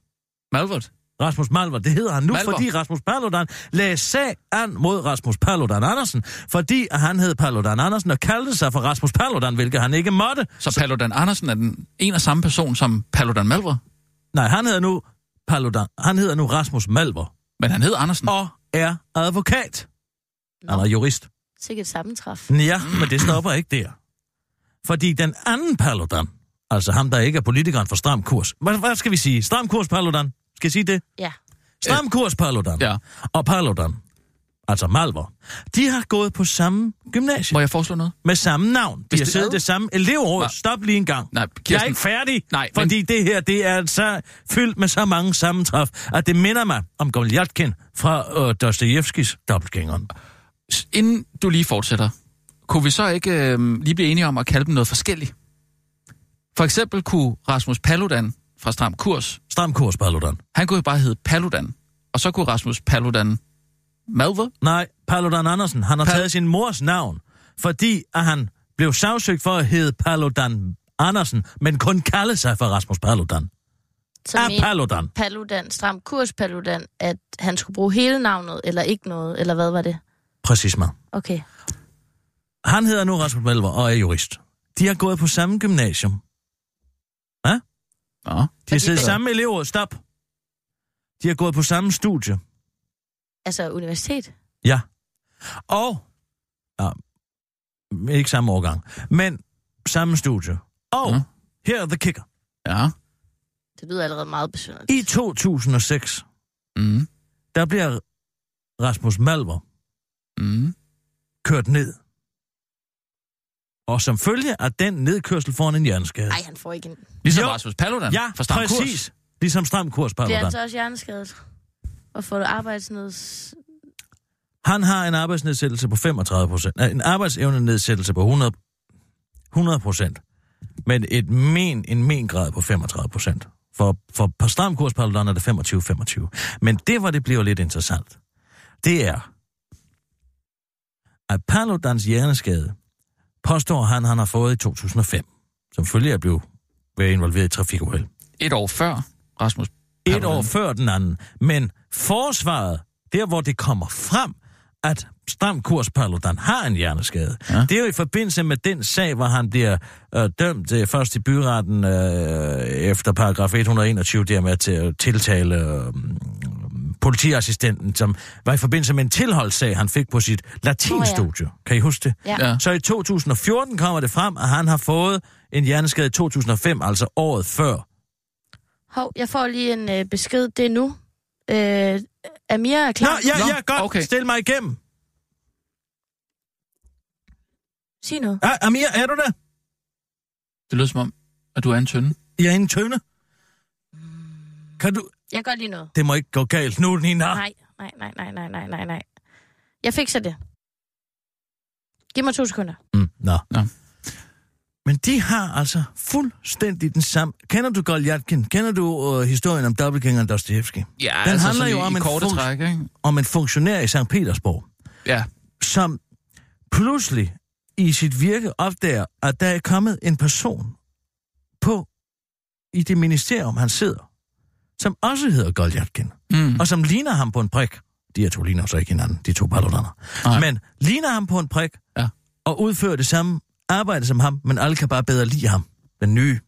Speaker 3: Malvert?
Speaker 2: Rasmus Malvert, det hedder han nu,
Speaker 3: Malver.
Speaker 2: fordi Rasmus Paludan lagde sag an mod Rasmus Paludan Andersen, fordi han hed Paludan Andersen og kaldte sig for Rasmus Paludan, hvilket han ikke måtte.
Speaker 3: Så Paludan Andersen er den en og samme person som Paludan Malver,
Speaker 2: Nej, han hedder nu Paludan. Han hedder nu Rasmus Malver
Speaker 3: men han hed Andersen.
Speaker 2: og er advokat. Han er jurist.
Speaker 4: Sikkert sammentræf.
Speaker 2: Ja, men det stopper ikke der. Fordi den anden Paludan, altså ham, der ikke er politikeren for Stram Kurs. Hvad, hvad skal vi sige? Stram Kurs Paludan? Skal jeg sige det?
Speaker 4: Ja.
Speaker 2: Stram Kurs Paludan.
Speaker 3: Ja.
Speaker 2: Og Paludan, altså Malver, de har gået på samme gymnasium.
Speaker 3: Må jeg foreslå noget?
Speaker 2: Med samme navn. De
Speaker 3: Hvis
Speaker 2: har
Speaker 3: det-
Speaker 2: siddet det samme elevråd.
Speaker 3: Nej.
Speaker 2: Stop lige en gang.
Speaker 3: Nej,
Speaker 2: Jeg er
Speaker 3: Kirsten-
Speaker 2: ikke færdig,
Speaker 3: Nej, men-
Speaker 2: fordi det her det er så fyldt med så mange sammentræf, at det minder mig om Goljatkin fra øh, Dostojevskis dobbeltgængeren.
Speaker 3: Inden du lige fortsætter, kunne vi så ikke øh, lige blive enige om at kalde dem noget forskelligt? For eksempel kunne Rasmus Paludan fra Stram Kurs,
Speaker 2: Stram kurs, Paludan.
Speaker 3: han kunne jo bare hedde Paludan. Og så kunne Rasmus Paludan Malver?
Speaker 2: Nej, Paludan Andersen, han har
Speaker 3: Pal-
Speaker 2: taget sin mors navn, fordi at han blev sagsøgt for at hedde Paludan Andersen, men kun kalde sig for Rasmus Paludan.
Speaker 4: Så
Speaker 2: Er
Speaker 4: mente
Speaker 2: Paludan.
Speaker 4: Paludan, stram kurs Paludan, at han skulle bruge hele navnet, eller ikke noget, eller hvad var det?
Speaker 2: Præcis, man.
Speaker 4: Okay.
Speaker 2: Han hedder nu Rasmus Malver og er jurist. De har gået på samme gymnasium.
Speaker 3: Ja.
Speaker 2: De har siddet
Speaker 4: det-
Speaker 2: samme elevråd. Stop. De har gået på samme studie.
Speaker 4: Altså universitet.
Speaker 2: Ja. Og, ja, ikke samme årgang, men samme studie. Og,
Speaker 3: Ja.
Speaker 2: her er the kicker.
Speaker 3: Ja.
Speaker 4: Det lyder allerede meget besynderligt.
Speaker 2: I 2006,
Speaker 3: Mm.
Speaker 2: der bliver Rasmus Malver
Speaker 3: Mm.
Speaker 2: kørt ned. Og som følge af den nedkørsel får han en hjerneskade.
Speaker 4: Nej, han får ikke en...
Speaker 3: Ligesom
Speaker 2: Jo.
Speaker 3: Rasmus Paludan
Speaker 2: Ja,
Speaker 3: fra Stram Kurs.
Speaker 2: præcis. Ligesom stram kurs,
Speaker 4: Bliver han
Speaker 2: Paludan.
Speaker 4: så også hjerneskadet? Og får arbejdsneds...
Speaker 2: Han har en arbejdsnedsættelse på 35 procent. En arbejdsevnenedsættelse på 100, 100 procent. Men et men, en mengrad på 35 procent. For, for på stram kurs Paludan er det 25-25. Men det, hvor det bliver lidt interessant, det er, at Paludans hjerneskade påstår han, han har fået i 2005, som følge af at blive været involveret i trafikuheld.
Speaker 3: Et år før Rasmus
Speaker 2: Et år før den anden. Men forsvaret, der hvor det kommer frem, at Stram Kurs Paludan har en hjerneskade. Ja. Det er jo i forbindelse med den sag, hvor han bliver øh, dømt øh, først i byretten øh, efter paragraf 121, der med til at tiltale øh, politiassistenten, som var i forbindelse med en tilholdssag, han fik på sit latinstudie. Oh, ja. Kan I huske det?
Speaker 4: Ja.
Speaker 3: Ja.
Speaker 2: Så i 2014 kommer det frem, at han har fået en hjerneskade i 2005, altså året før.
Speaker 4: Hov, jeg får lige en øh, besked. Det er nu. Øh, Amir er klar.
Speaker 2: ja,
Speaker 3: Nå,
Speaker 2: ja, godt. Okay. Stil mig igennem.
Speaker 4: Sig noget.
Speaker 2: Ja, Amir, er du der?
Speaker 3: Det lyder som om, at du er en tynde.
Speaker 2: Jeg er en tønde. Kan du...
Speaker 4: Jeg gør lige noget.
Speaker 2: Det må ikke gå galt nu, Nina.
Speaker 4: Nej, nej, nej, nej, nej, nej, nej, nej. Jeg fikser det. Giv mig to sekunder.
Speaker 2: Mm, nå.
Speaker 3: Nå.
Speaker 2: Men de har altså fuldstændig den samme... Kender du Goljatkin? Kender du uh, historien om dobbeltgængeren Dostojevski?
Speaker 3: Ja,
Speaker 2: Den handler
Speaker 3: sådan
Speaker 2: jo
Speaker 3: i,
Speaker 2: om
Speaker 3: i
Speaker 2: en
Speaker 3: korte
Speaker 2: funk-
Speaker 3: træk, ikke?
Speaker 2: Om en funktionær i St. Petersborg,
Speaker 3: Ja.
Speaker 2: som pludselig i sit virke opdager, at der er kommet en person på i det ministerium, han sidder, som også hedder Goljatkin.
Speaker 3: Mm.
Speaker 2: og som ligner ham på en prik. De her to ligner så ikke hinanden, de to.
Speaker 3: Nej.
Speaker 2: Men ligner ham på en prik,
Speaker 3: Ja.
Speaker 2: og udfører det samme arbejde som ham, men alle kan bare bedre lide ham, den nye.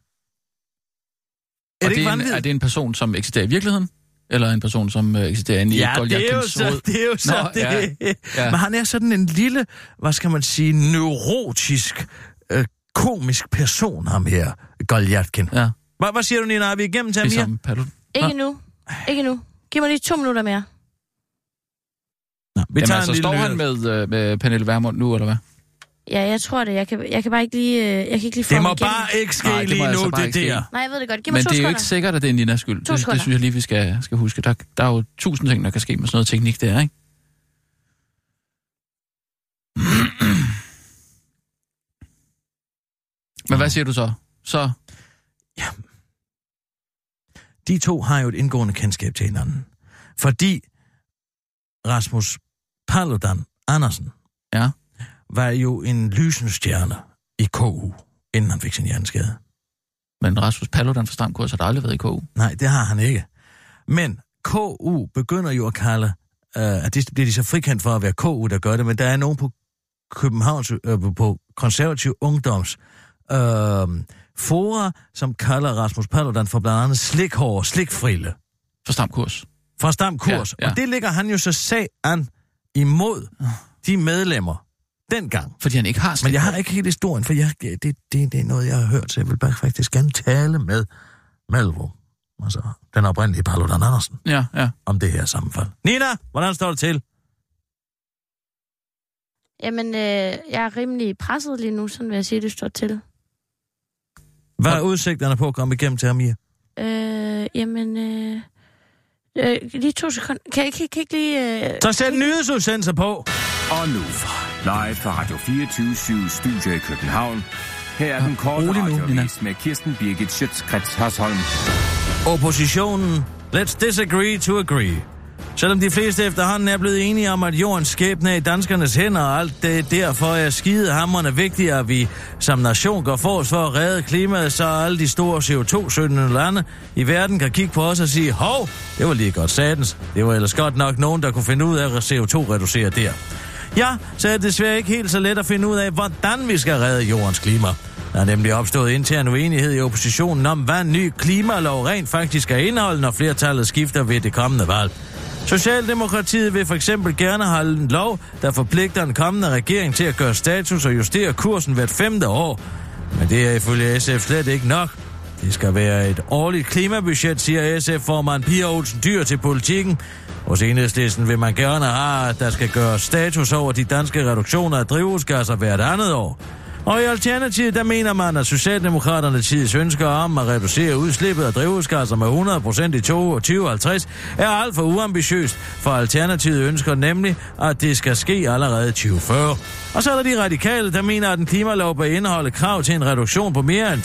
Speaker 2: Er
Speaker 3: Og
Speaker 2: det ikke
Speaker 3: en,
Speaker 2: vanvittigt?
Speaker 3: er det en person, som eksisterer i virkeligheden? Eller en person, som uh, eksisterer inde i
Speaker 2: Ja, det er jo så, det er jo så
Speaker 3: Nå,
Speaker 2: det.
Speaker 3: ja, ja.
Speaker 2: Men han er sådan en lille, hvad skal man sige, neurotisk, øh, komisk person, ham her, Goljatkin.
Speaker 3: Ja,
Speaker 2: Hvad, hvad siger du, Nina? Er vi igennem til
Speaker 3: ligesom Paludan.
Speaker 4: Ikke nu. Ikke nu. Giv mig lige to minutter mere.
Speaker 2: Nå, vi
Speaker 3: Jamen
Speaker 2: tager
Speaker 3: altså,
Speaker 2: en lille
Speaker 3: står han med, uh, med Pernille Vermund nu, eller hvad?
Speaker 4: Ja, jeg tror det. Jeg kan, jeg kan bare ikke lige, øh, jeg kan ikke lige få
Speaker 2: Det
Speaker 4: ham
Speaker 2: må
Speaker 4: igennem.
Speaker 2: bare ikke ske
Speaker 3: Nej, det må
Speaker 2: lige
Speaker 3: altså
Speaker 2: nu,
Speaker 3: bare
Speaker 2: det
Speaker 3: ikke ske.
Speaker 2: der.
Speaker 4: Nej, jeg ved det godt. Giv mig
Speaker 3: Men
Speaker 4: to
Speaker 3: det er jo
Speaker 4: sekunder.
Speaker 3: ikke sikkert, at det er Ninas skyld.
Speaker 4: To
Speaker 3: Det,
Speaker 4: sekunder.
Speaker 3: det synes jeg lige, vi skal, skal huske. Der, der er jo tusind ting, der kan ske med sådan noget teknik der, ikke? Men hvad siger du så? Så,
Speaker 2: de to har jo et indgående kendskab til hinanden. Fordi Rasmus Paludan Andersen
Speaker 3: ja,
Speaker 2: var jo en lysende stjerne i KU, inden han fik sin hjerneskade.
Speaker 3: men Rasmus Paludan fra Stram Kurs har der aldrig været i KU.
Speaker 2: Nej, det har han ikke. Men KU begynder jo at kalde, øh, at det bliver de så frikendt for at være KU, der gør det, men der er nogen på Københavns, øh, på konservativ ungdoms øh, fora, som kalder Rasmus Paludan for blandt andet slikhår og slikfrille.
Speaker 3: For Stram Kurs.
Speaker 2: fra Stam Kurs. Ja,
Speaker 3: Ja.
Speaker 2: Og det ligger han jo så sag an imod de medlemmer, dengang.
Speaker 3: Fordi han ikke har
Speaker 2: Men
Speaker 3: slidt
Speaker 2: jeg har ikke helt historien, for jeg, det, det, det er noget, jeg har hørt, så jeg vil bare faktisk gerne tale med Malvo, altså den oprindelige Paludan Andersen,
Speaker 3: Ja, ja.
Speaker 2: om det her sammenfald. Nina, hvordan står det til?
Speaker 4: Jamen, øh, jeg er rimelig presset lige nu, sådan vil jeg sige, det står til.
Speaker 2: Hvad er udsigterne på at komme igennem til Amir?
Speaker 4: Øh, jamen, øh, øh, lige to sekunder. Kan jeg, kan, kan ikke lige... Øh,
Speaker 2: Så sæt nyhedsudsendelser på.
Speaker 7: Og nu, live fra Radio 24 Studio i København. Her er den korte
Speaker 3: rolig nu,
Speaker 7: radiovis med Kirsten Birgit Schøtzgrads Hasholm.
Speaker 2: Oppositionen, let's disagree to agree. Selvom de fleste efterhånden er blevet enige om, at jordens skæbne er i danskernes hænder, og alt det derfor er skidehammerne vigtigt, at vi som nation går forrest for at redde klimaet, så alle de store CO2-søndende lande i verden kan kigge på os og sige, hov, det var lige godt satens. Det var ellers godt nok nogen, der kunne finde ud af at CO2-reducere der. Ja, så er det desværre ikke helt så let at finde ud af, hvordan vi skal redde jordens klima. Der er nemlig opstået intern uenighed i oppositionen om, hvad en ny klimalov rent faktisk skal indeholde, når flertallet skifter ved det kommende valg. Socialdemokratiet vil for eksempel gerne have en lov, der forpligter en kommende regering til at gøre status og justere kursen hvert femte år. Men det er ifølge SF slet ikke nok. Det skal være et årligt klimabudget, siger SF-formand Pia Olsen Dyr til politikken. Hos enhedslisten vil man gerne have, at der skal gøres status over de danske reduktioner af drivhusgasser hvert andet år. Og i Alternativet, der mener man, at Socialdemokraterne tids ønsker om at reducere udslippet af drivhusgasser altså med 100% i 2050 er alt for uambitiøst, for Alternativet ønsker nemlig, at det skal ske allerede 2040. Og så er der de radikale, der mener, at en klimalov bør indeholde krav til en reduktion på mere end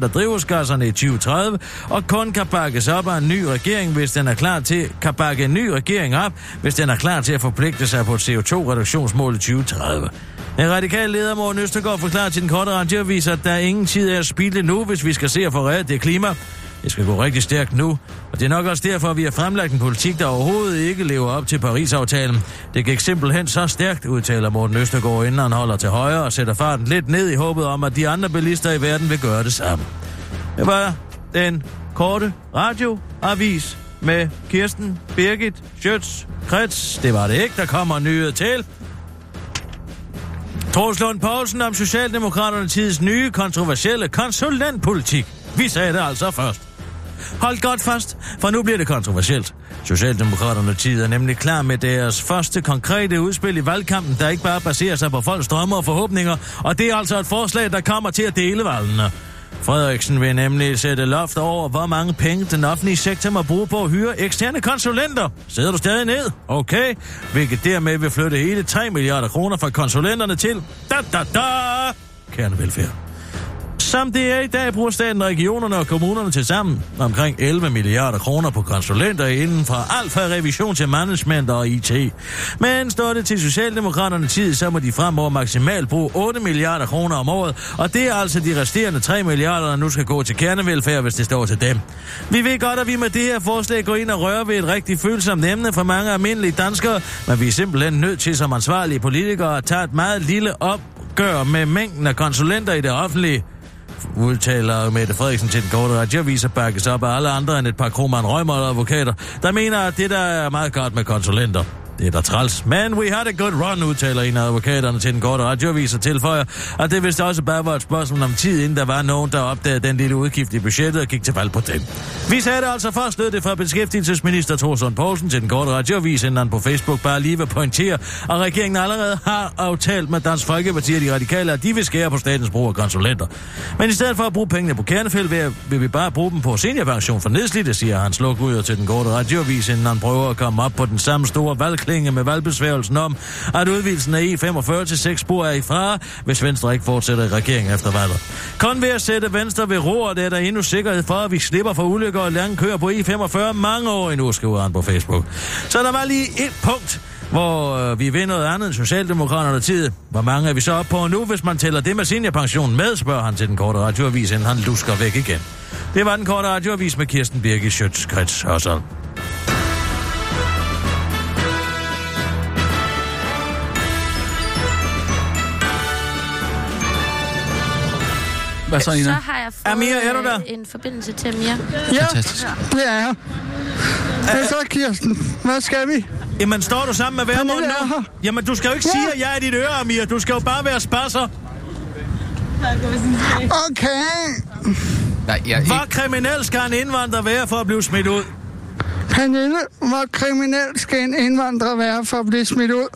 Speaker 2: 60% af drivhusgasserne i 2030, og kun kan bakkes op af en ny regering, hvis den er klar til, kan bakke en ny regering op, hvis den er klar til at forpligte sig på et CO2-reduktionsmål i 2030. Den radikale leder Morten Østergaard forklarer til den korte radioavis, at der ingen tid er at spilde nu, hvis vi skal se at få reddet det klima. Det skal gå rigtig stærkt nu, og det er nok også derfor, at vi har fremlagt en politik, der overhovedet ikke lever op til Paris-aftalen. Det gik simpelthen så stærkt, udtaler Morten Østergaard, inden han holder til højre og sætter farten lidt ned i håbet om, at de andre bilister i verden vil gøre det samme. Det var den korte radioavis med Kirsten Birgit Schøtz Krets. Det var det ikke, der kommer nyhed til. Troels Lund Poulsen om Socialdemokraterne tids nye kontroversielle konsulentpolitik. Vi sagde det altså først. Hold godt fast, for nu bliver det kontroversielt. Socialdemokraterne tid er nemlig klar med deres første konkrete udspil i valgkampen, der ikke bare baserer sig på folks drømme og forhåbninger, og det er altså et forslag, der kommer til at dele valgene. Frederiksen vil nemlig sætte loft over, hvor mange penge den offentlige sektor må bruge på at hyre eksterne konsulenter. Sidder du stadig ned? Okay. Hvilket dermed vil flytte hele 3 milliarder kroner fra konsulenterne til... Da, da, da! Kernevelfærd. Som det er i dag, bruger staten, regionerne og kommunerne til sammen omkring 11 milliarder kroner på konsulenter inden for alt fra revision til management og IT. Men står det til Socialdemokraterne tid, så må de fremover maksimalt bruge 8 milliarder kroner om året, og det er altså de resterende 3 milliarder, der nu skal gå til kernevelfærd, hvis det står til dem. Vi ved godt, at vi med det her forslag går ind og rører ved et rigtig følsomt emne for mange almindelige danskere, men vi er simpelthen nødt til som ansvarlige politikere at tage et meget lille opgør med mængden af konsulenter i det offentlige udtaler Mette Frederiksen til den korte radioavis og bakkes op af alle andre end et par Kroman og advokater, der mener, at det der er meget godt med konsulenter. Det er da træls. Men we had a good run, udtaler en af advokaterne til den korte radioavis og tilføjer, at det vist også bare var et spørgsmål om tid, inden der var nogen, der opdagede den lille udgift i budgettet og gik til valg på den. Vi sagde det altså først, lød det fra beskæftigelsesminister Thorsson Poulsen til den korte radioavis, inden han på Facebook bare lige vil pointere, at regeringen allerede har aftalt med Dansk Folkeparti og de radikale, at de vil skære på statens brug af konsulenter. Men i stedet for at bruge pengene på kernefæld, vil, vil vi bare bruge dem på seniorpension for nedslidte, siger han sluk ud til den korte radioavis, inden han prøver at komme op på den samme store valg klinge med valgbesværgelsen om, at udvidelsen af E45 til 6 spor er i fare, hvis Venstre ikke fortsætter i regeringen efter valget. Kun ved at sætte Venstre ved roret er der endnu sikkerhed for, at vi slipper for ulykker og lange køer på E45 mange år endnu, skriver han på Facebook. Så der var lige et punkt, hvor øh, vi ved noget andet end Socialdemokraterne tid. Hvor mange er vi så op på nu, hvis man tæller det med seniorpensionen med, spørger han til den korte radioavis, inden han lusker væk igen. Det var den korte radioavis med Kirsten Birgit Schøtz-Krets Hørsel.
Speaker 3: Hvad så,
Speaker 4: Så
Speaker 3: Ina?
Speaker 4: har jeg fået
Speaker 2: Amir, er du der?
Speaker 4: øh, en forbindelse til Amir.
Speaker 5: Ja,
Speaker 3: Fantastisk.
Speaker 5: det er jeg. Hvad så, Kirsten? Hvad skal vi?
Speaker 2: Jamen, står du sammen med Værmund nu? Jamen, du skal jo ikke
Speaker 5: Ja.
Speaker 2: sige, at jeg er dit øre, Amir. Du skal jo bare være spasser.
Speaker 5: Okay.
Speaker 3: Nej, jeg,
Speaker 2: Hvor kriminel skal en indvandrer være for at blive smidt ud?
Speaker 5: Pernille, hvor kriminel skal en indvandrer være for at blive smidt ud?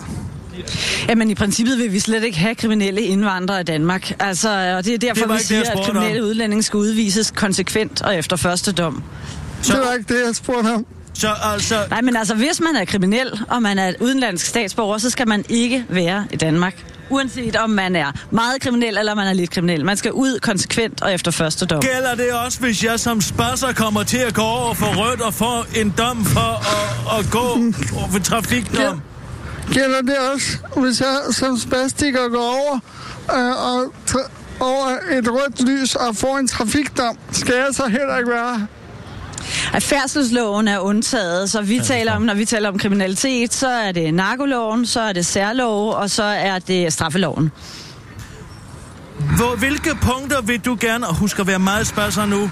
Speaker 8: Jamen i princippet vil vi slet ikke have kriminelle indvandrere i Danmark. Altså, og det er derfor,
Speaker 2: Det
Speaker 8: vi
Speaker 2: det,
Speaker 8: siger, at kriminelle
Speaker 2: om.
Speaker 8: udlændinge skal udvises konsekvent og efter første dom.
Speaker 2: Så-
Speaker 5: Det var ikke det, jeg spurgte om.
Speaker 2: Så altså...
Speaker 8: Nej, men altså, hvis man er kriminel, og man er et udenlandsk statsborger, så skal man ikke være i Danmark. Uanset om man er meget kriminel, eller man er lidt kriminel. Man skal ud konsekvent og efter første dom.
Speaker 2: Gælder det også, hvis jeg som spasser kommer til at gå over for rødt og får en dom for at, at gå ved trafikdom?
Speaker 5: Gælder det også, hvis jeg som spastiker går over, øh, og tra- over et rødt lys og får en trafikdom? Skal jeg så heller ikke være her?
Speaker 8: At færdselsloven er undtaget, så vi taler om, når vi taler om kriminalitet, så er det narkoloven, så er det særlov, og så er det straffeloven.
Speaker 2: Hvor, hvilke punkter vil du gerne, og husk at være meget spasser nu,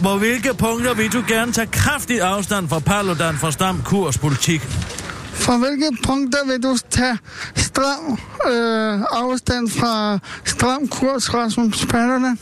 Speaker 2: hvor hvilke punkter vil du gerne tage kraftig afstand fra Paludan fra Stam Kurs politik?
Speaker 5: Fra hvilke punkter vil du tage stram øh, afstand fra stram kurs, Rasmus Paludan?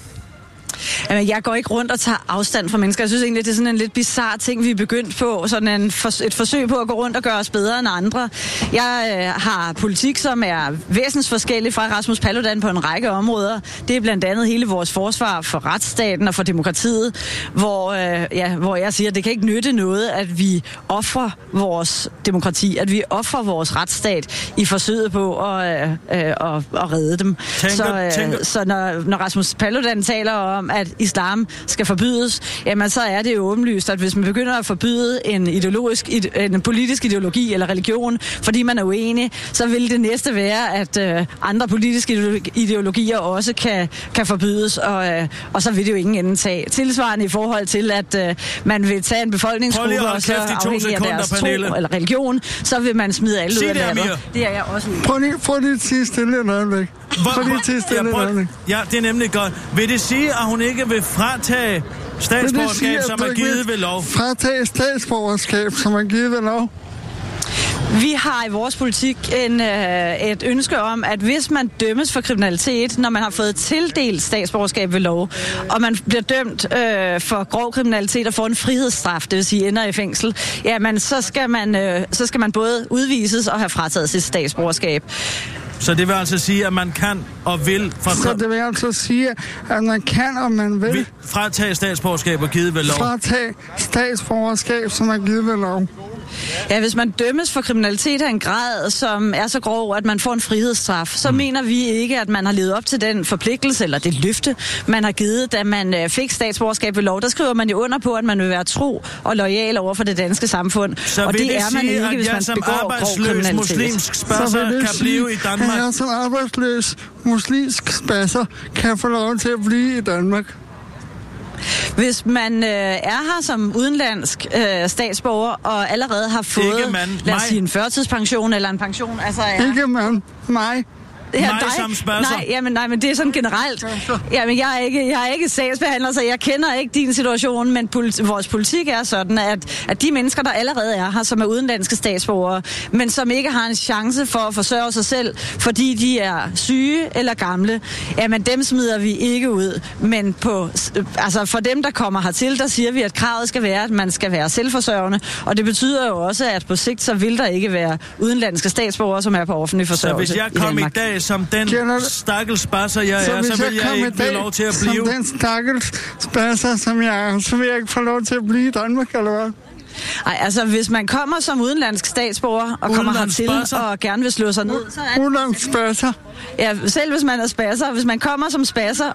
Speaker 8: Jamen, jeg går ikke rundt og tager afstand fra mennesker. Jeg synes egentlig, det er sådan en lidt bizarre ting, vi er begyndt på. Sådan en for, et forsøg på at gå rundt og gøre os bedre end andre. Jeg øh, har politik, som er væsensforskellig fra Rasmus Paludan på en række områder. Det er blandt andet hele vores forsvar for retsstaten og for demokratiet, hvor, øh, ja, hvor jeg siger, at det kan ikke nytte noget, at vi offrer vores demokrati, at vi offrer vores retsstat i forsøget på at, øh, øh, at, at redde dem.
Speaker 2: Tænker-
Speaker 8: så øh,
Speaker 2: tænker-
Speaker 8: så når, når Rasmus Paludan taler om, at islam skal forbydes, jamen så er det jo åbenlyst, at hvis man begynder at forbyde en, ideologisk, ide- en politisk ideologi eller religion, fordi man er uenig, så vil det næste være, at øh, andre politiske ideologi- ideologier også kan, kan forbydes, og, øh, og så vil det jo ingen ende tage. Tilsvarende i forhold til, at øh, man vil tage en befolkningsgruppe, og så afhængig af
Speaker 2: sekunder,
Speaker 8: deres
Speaker 2: Pernille.
Speaker 8: tro eller religion, så vil man smide alle
Speaker 2: Sig
Speaker 8: ud af
Speaker 2: det,
Speaker 8: landet. Det er jeg også uenig i.
Speaker 5: Prøv lige, prøv lige at sige stille et øjeblik. Prøv lige at sige stille et
Speaker 2: prøv-
Speaker 5: øjeblik.
Speaker 2: ja, det er nemlig godt. Vil det sige, at hun ikke vil fratage statsborgerskab,
Speaker 5: sige, at
Speaker 2: som er givet
Speaker 5: vil
Speaker 2: ved lov?
Speaker 5: Fratage statsborgerskab, som er givet ved lov.
Speaker 8: Vi har i vores politik en, øh, et ønske om, at hvis man dømmes for kriminalitet, når man har fået tildelt statsborgerskab ved lov, og man bliver dømt øh, for grov kriminalitet og får en frihedsstraf, det vil sige ender i fængsel, jamen så skal man, øh, så skal man både udvises og have frataget sit statsborgerskab.
Speaker 2: Så det vil altså sige, at man kan og vil fra,
Speaker 5: Så det vil altså sige, at man kan, og man vil
Speaker 2: vil fratage statsborgerskab og givet ved lov.
Speaker 5: fratage statsborgerskab, som er givet ved lov.
Speaker 8: Ja, hvis man dømmes for kriminalitet af en grad, som er så grov, at man får en frihedsstraf, så mm. mener vi ikke, at man har levet op til den forpligtelse, eller det løfte, man har givet, da man øh, fik statsborgerskab ved lov. Der skriver man jo under på, at man vil være tro og lojal over for det danske samfund.
Speaker 2: Så
Speaker 8: og det,
Speaker 2: det
Speaker 8: er man
Speaker 2: sige,
Speaker 8: ikke, hvis man
Speaker 2: som
Speaker 8: begår grov
Speaker 2: arbejdsløs
Speaker 8: kriminalitet.
Speaker 2: muslimsk spasser kan blive i
Speaker 5: sige,
Speaker 2: Danmark?
Speaker 5: at jeg som arbejdsløs muslimsk spasser kan få lov til at blive i Danmark.
Speaker 8: Hvis man øh, er her som udenlandsk øh, statsborger og allerede har fået,
Speaker 2: Ikke man,
Speaker 8: lad os sige, en førtidspension eller en pension, altså er,
Speaker 5: Ikke man, mig.
Speaker 8: Ja,
Speaker 2: Mig som spasser.
Speaker 8: Nej, jamen, nej, men det er sådan generelt. Jamen, jeg er ikke, jeg er ikke sagsbehandler, så jeg kender ikke din situation, men politi- vores politik er sådan, at, at de mennesker, der allerede er her, som er udenlandske statsborgere, men som ikke har en chance for at forsørge sig selv, fordi de er syge eller gamle, jamen dem smider vi ikke ud. Men på, altså for dem, der kommer hertil, der siger vi, at kravet skal være, at man skal være selvforsørgende, og det betyder jo også, at på sigt, så vil der ikke være udenlandske statsborgere, som er på offentlig
Speaker 2: Så
Speaker 8: forsørgelse
Speaker 2: hvis jeg
Speaker 8: i
Speaker 2: kom i
Speaker 8: Danmark.
Speaker 2: dag som den stakkels spasser, jeg er,
Speaker 5: hvis
Speaker 2: så vil jeg
Speaker 5: i
Speaker 2: ikke få lov til at
Speaker 5: Som
Speaker 2: blive.
Speaker 5: den stakkels spasser, som jeg er, så vil jeg ikke få lov til at blive i Danmark, eller hvad?
Speaker 8: Ej, altså hvis man kommer som udenlandsk statsborger og kommer hertil og gerne vil slå sig ned, så er
Speaker 5: Udenlandsk spasser.
Speaker 8: ja, selv hvis man er spasser, hvis man kommer som spasser,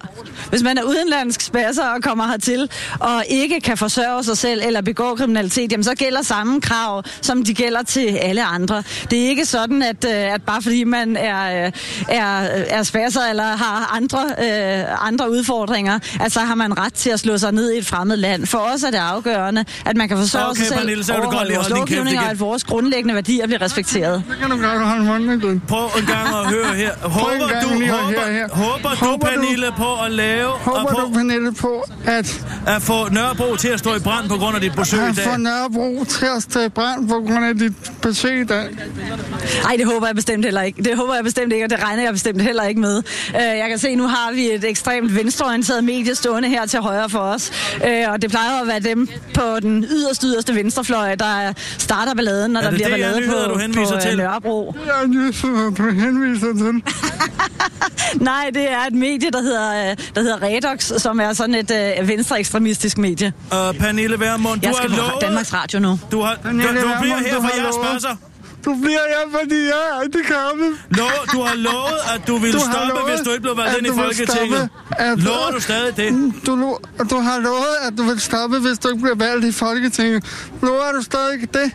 Speaker 8: hvis man er udenlandsk spasser og kommer hertil og ikke kan forsørge sig selv eller begå kriminalitet, jamen så gælder samme krav, som de gælder til alle andre. Det er ikke sådan, at, øh, at bare fordi man er, øh, er, er spasser eller har andre, øh, andre udfordringer, at så har man ret til at slå sig ned i et fremmed land. For os er det afgørende, at man kan forsørge
Speaker 2: Okay,
Speaker 8: sig
Speaker 2: Pernille, så kan du godt lige holde din kæft
Speaker 8: lovgivning, og
Speaker 2: igen.
Speaker 8: at vores grundlæggende værdier bliver respekteret.
Speaker 5: Så kan du godt holde munden igen.
Speaker 2: Prøv en gang at høre her. Håber du, håber,
Speaker 5: høre her.
Speaker 2: håber du,
Speaker 5: Håber du-
Speaker 2: Pernille, på at lave
Speaker 5: Håber
Speaker 2: på
Speaker 5: du, Pernille, på at,
Speaker 2: at få Nørrebro til at stå i brand på grund af dit besøg i
Speaker 5: at få
Speaker 2: dag?
Speaker 5: Nørrebro til at stå i brand på grund af dit besøg i dag?
Speaker 8: Nej, det håber jeg bestemt heller ikke. Det håber jeg bestemt ikke, og det regner jeg bestemt heller ikke med. Øh, Jeg kan se, nu har vi et ekstremt venstreorienteret medie stående her til højre for os. Øh, Og det plejer at være dem på den yderste, yderste venstrefløj, der starter balladen, når
Speaker 2: Er
Speaker 8: der
Speaker 2: det
Speaker 8: bliver
Speaker 2: det,
Speaker 8: ballade
Speaker 2: nyheder,
Speaker 8: på,
Speaker 2: du henviser
Speaker 8: på øh,
Speaker 2: til?
Speaker 8: Nørrebro.
Speaker 5: Jeg er nyheder, du henviser til. [laughs]
Speaker 8: Nej, det er et medie, der hedder, der hedder Redox, som er sådan et øh, venstreekstremistisk medie.
Speaker 2: Uh, Pernille Vermund, du
Speaker 8: Jeg
Speaker 2: har
Speaker 8: skal på
Speaker 2: lovet...
Speaker 8: Danmarks Radio nu.
Speaker 2: Du, har, du,
Speaker 5: Pernille
Speaker 2: du bliver her for
Speaker 5: har
Speaker 2: jeres spørgsmål.
Speaker 5: Du bliver her, fordi jeg er handicappet.
Speaker 2: Lov, du har lovet, at du ville
Speaker 5: Du
Speaker 2: stoppe,
Speaker 5: lovet,
Speaker 2: hvis du ikke blev valgt ind i
Speaker 5: du
Speaker 2: Folketinget.
Speaker 5: stoppe,
Speaker 2: Lover du stadig det?
Speaker 5: Du, lo- du har lovet, at du vil stoppe, hvis du ikke bliver valgt i Folketinget. Lover du stadig det?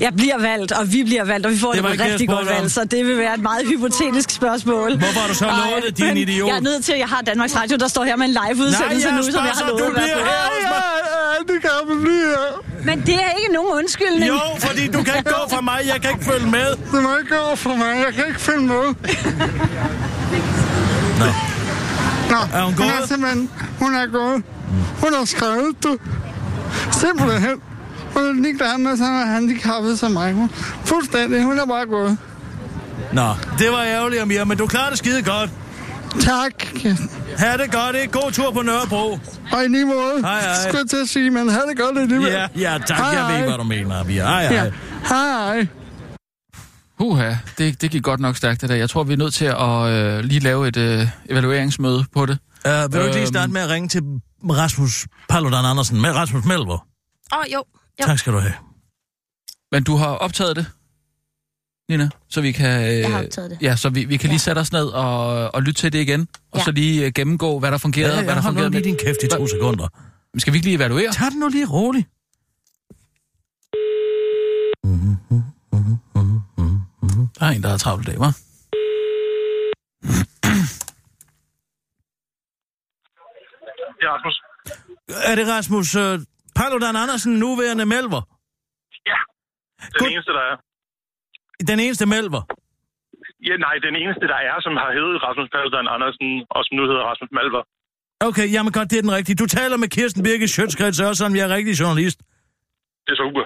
Speaker 8: Jeg bliver valgt, og vi bliver valgt, og vi får
Speaker 2: Det
Speaker 8: det,
Speaker 2: jeg
Speaker 8: rigtig godt valg, så det vil være et meget hypotetisk spørgsmål.
Speaker 2: Hvorfor har du så lovet det, din idiot?
Speaker 8: Jeg er nødt til, at jeg har Danmarks Radio, der står her med en live-udsendelse
Speaker 2: Nej,
Speaker 8: nu,
Speaker 2: jeg
Speaker 8: som jeg har
Speaker 2: spørger,
Speaker 8: lovet
Speaker 2: du
Speaker 8: at være
Speaker 2: bliver
Speaker 8: på.
Speaker 2: her.
Speaker 5: Jeg er bliv her.
Speaker 8: Men det er ikke nogen undskyldning.
Speaker 2: Jo, fordi du kan ikke gå fra mig. Jeg kan ikke følge med.
Speaker 5: Du må ikke gå for mig. Jeg kan ikke finde noget.
Speaker 2: Nå.
Speaker 5: Nå,
Speaker 2: Er hun
Speaker 5: Hun er
Speaker 2: gået?
Speaker 5: simpelthen... Hun er gået. Hun har skrevet, du. Simpelthen. Hun er ligeglad med, at han er handicappet som mig. Hun, fuldstændig. Hun er bare gået.
Speaker 2: Nå, det var ærgerligt, Amir, men du klarer det skide godt.
Speaker 5: Tak.
Speaker 2: Ha' det godt, ikke? God tur på Nørrebro.
Speaker 5: Og i lige måde.
Speaker 2: Hej, hej.
Speaker 5: Skal jeg til at sige, men have det godt alligevel.
Speaker 2: Ja, ja, tak.
Speaker 5: Hej,
Speaker 2: Jeg ved
Speaker 5: hej.
Speaker 2: ikke, hvad du mener, Amir. Hej, hej.
Speaker 5: Ja. Hej, hej.
Speaker 3: Huha, det, det gik godt nok stærkt det der. Jeg tror, vi er nødt til at øh, lige lave et øh, evalueringsmøde på det.
Speaker 2: Uh, vil du ikke lige
Speaker 3: Øhm.
Speaker 2: starte med at ringe til Rasmus Paludan Andersen med Rasmus Melver?
Speaker 4: Åh, oh, jo. Jo.
Speaker 2: Tak skal du have.
Speaker 3: Men du har optaget det, Nina, så vi kan... Øh,
Speaker 4: Jeg har optaget det.
Speaker 3: Ja, så vi, vi kan lige
Speaker 4: Ja.
Speaker 3: sætte os ned og, og lytte til det igen, og
Speaker 4: Ja.
Speaker 3: så lige øh, gennemgå, hvad der fungerede,
Speaker 2: Ja,
Speaker 3: og hvad der fungerede
Speaker 2: lige
Speaker 3: med.
Speaker 2: din kæft i to sekunder.
Speaker 3: Men Skal vi ikke lige evaluere?
Speaker 2: Tag den nu lige roligt.
Speaker 3: Der er en, der har travlt i dag, hva'?
Speaker 9: Ja, Rasmus.
Speaker 2: Er det Rasmus uh, Paludan Andersen, nuværende Melver?
Speaker 9: Ja, den
Speaker 2: Godt.
Speaker 9: eneste, der er.
Speaker 2: Den eneste Melver?
Speaker 9: Ja, nej, den eneste, der er, som har heddet Rasmus Paludan Andersen, og som nu hedder Rasmus Malver.
Speaker 2: Okay, jamen godt, det er den rigtige. Du taler med Kirsten Birke Sjøtskreds, også som jeg er rigtig journalist.
Speaker 9: Det er super.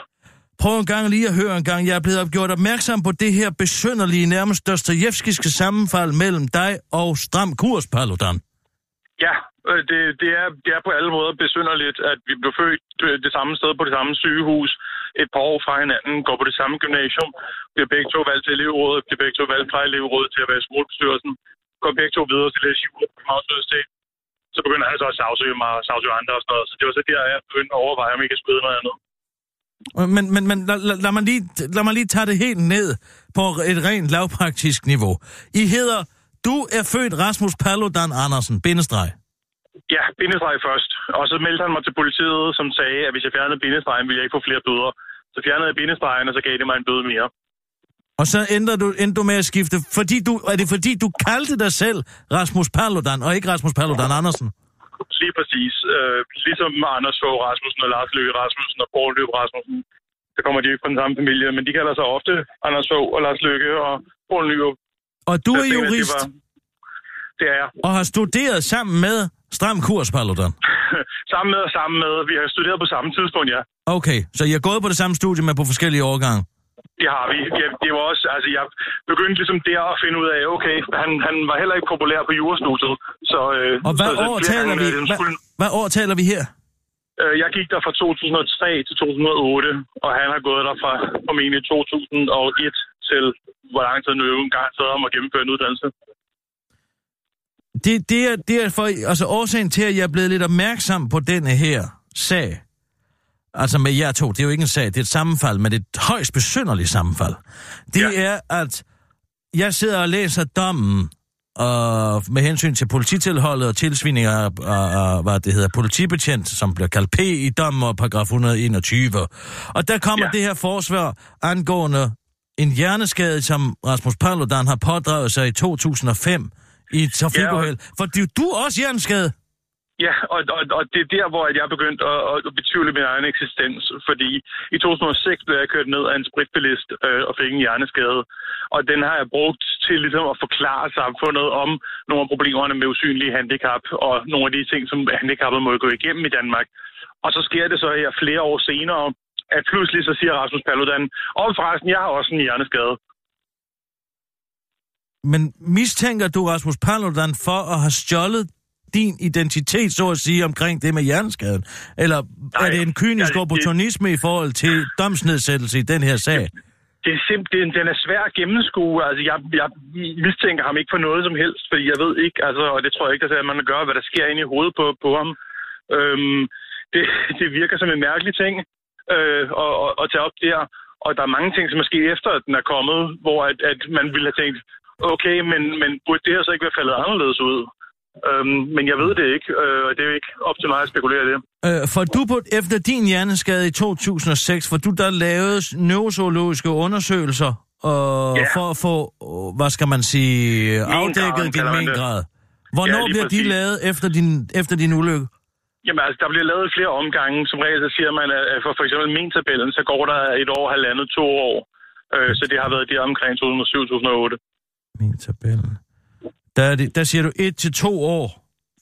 Speaker 2: Prøv en gang lige at høre en gang. Jeg er blevet gjort opmærksom på det her besynderlige, nærmest Dostojevskiske sammenfald mellem dig og Stram Kurs, Paludan.
Speaker 9: Ja, øh, det, det, er, det er på alle måder besynderligt, at vi blev født øh, det samme sted på det samme sygehus, et par år fra hinanden, går på det samme gymnasium, bliver begge to valgt til elevrådet, bliver begge to valgt fra elevrådet til at være i skolebestyrelsen, går begge to videre til læse jura på Københavns Universitet. Så begynder han så at sagsøge mig og sagsøge andre og sådan noget. Så det var så der, jeg begyndte at overveje, om jeg kan spille noget andet.
Speaker 2: Øh, men, men, men lad, lad, lad, mig lige, lad mig lige tage det helt ned på et rent lavpraktisk niveau. I hedder, du er født Rasmus Paludan Andersen, bindestreg.
Speaker 9: Ja, bindestreg først. Og så meldte han mig til politiet, som sagde, at hvis jeg fjernede bindestregen, ville jeg ikke få flere bøder. Så fjernede jeg bindestregen, og så gav det mig en bøde mere.
Speaker 2: Og så endte du, endte du med at skifte, fordi du, er det fordi du kaldte dig selv Rasmus Paludan, og ikke Rasmus Paludan Andersen?
Speaker 9: Lige præcis. Øh, ligesom Anders Fogh Rasmussen og Lars Løkke Rasmussen og Poul Løb Rasmussen. Så kommer de ikke fra den samme familie, men de kalder sig ofte Anders Fogh og Lars Løkke og Poul Nyrup.
Speaker 2: Og du er
Speaker 9: jeg
Speaker 2: jurist,
Speaker 9: Det, var, det er jeg.
Speaker 2: og har studeret sammen med Stram Kurs, Paludan. [laughs]
Speaker 9: sammen med og sammen med. Vi har studeret på samme tidspunkt, ja.
Speaker 2: Okay, så I har gået på det samme studie, men på forskellige årgange.
Speaker 9: Det har vi. Ja, det var også, altså jeg begyndte ligesom der at finde ud af, okay, han, han var heller ikke populær på jurastudiet. Så, øh,
Speaker 2: Og hvad
Speaker 9: så,
Speaker 2: år taler
Speaker 9: gange,
Speaker 2: vi,
Speaker 9: øh,
Speaker 2: hvad, hvad år taler vi her?
Speaker 9: øh, jeg gik der fra 2003 til 2008, og han har gået der fra formentlig 2001 til, hvor lang tid nu engang sad om at gennemføre en uddannelse.
Speaker 2: Det, det, er, det er for, altså årsagen til, at jeg er blevet lidt opmærksom på denne her sag. Altså med jer to, det er jo ikke en sag, det er et sammenfald, men det et højst besynderligt sammenfald. Det
Speaker 9: Ja.
Speaker 2: er, at jeg sidder og læser dommen og med hensyn til polititilholdet og tilsvining af, af, af, hvad det hedder, politibetjent, som bliver kaldt P i dommen og paragraf 121. Og der kommer
Speaker 9: Ja.
Speaker 2: det her forsvar angående en hjerneskade, som Rasmus Paludan har pådraget sig i 2005 i et trafikuheld. For du, du er også hjerneskade.
Speaker 9: Ja, og, og, og det er der, hvor jeg er begyndt at, at betvivle min egen eksistens, fordi i 2006 blev jeg kørt ned af en spritbilist øh, og fik en hjerneskade, og den har jeg brugt til ligesom at forklare samfundet om nogle af problemerne med usynlige handicap, og nogle af de ting, som handicappede må gå igennem i Danmark. Og så sker det så her flere år senere, at pludselig så siger Rasmus Paludan, og forresten, jeg har også en hjerneskade.
Speaker 2: Men mistænker du Rasmus Paludan for at have stjålet din identitet, så at sige, omkring det med hjerneskaden? Eller Nej, er det en kynisk
Speaker 9: ja,
Speaker 2: opportunisme i forhold til domsnedsættelse i den her sag?
Speaker 9: Det er simpelthen, den er svær at gennemskue. Altså, jeg, jeg mistænker ham ikke for noget som helst, fordi jeg ved ikke, altså, og det tror jeg ikke, at man gør, hvad der sker inde i hovedet på, på ham. Øhm, det, det virker som en mærkelig ting øh, at, at, at tage op der. Og der er mange ting, som er sket efter, at den er kommet, hvor at, at man ville have tænkt, okay, men, men burde det her så ikke være faldet anderledes ud? Øhm, men jeg ved det ikke, øh, og det er jo ikke op til mig at spekulere det.
Speaker 2: Øh, for du på, efter din hjerneskade i 2006, for du der lavede neurozoologiske undersøgelser øh,
Speaker 9: Ja.
Speaker 2: for at få, hvad skal man sige, afdækket din mengrad. Hvornår
Speaker 9: Ja,
Speaker 2: bliver de
Speaker 9: præcis.
Speaker 2: lavet efter din, efter din ulykke?
Speaker 9: Jamen altså, der bliver lavet flere omgange. Som regel så siger man, at for for eksempel min-tabellen, så går der et år, halvandet, to år. Øh, så det har været der omkring 2007-2008.
Speaker 2: Min tabel. Der, er det, der siger du et til to år,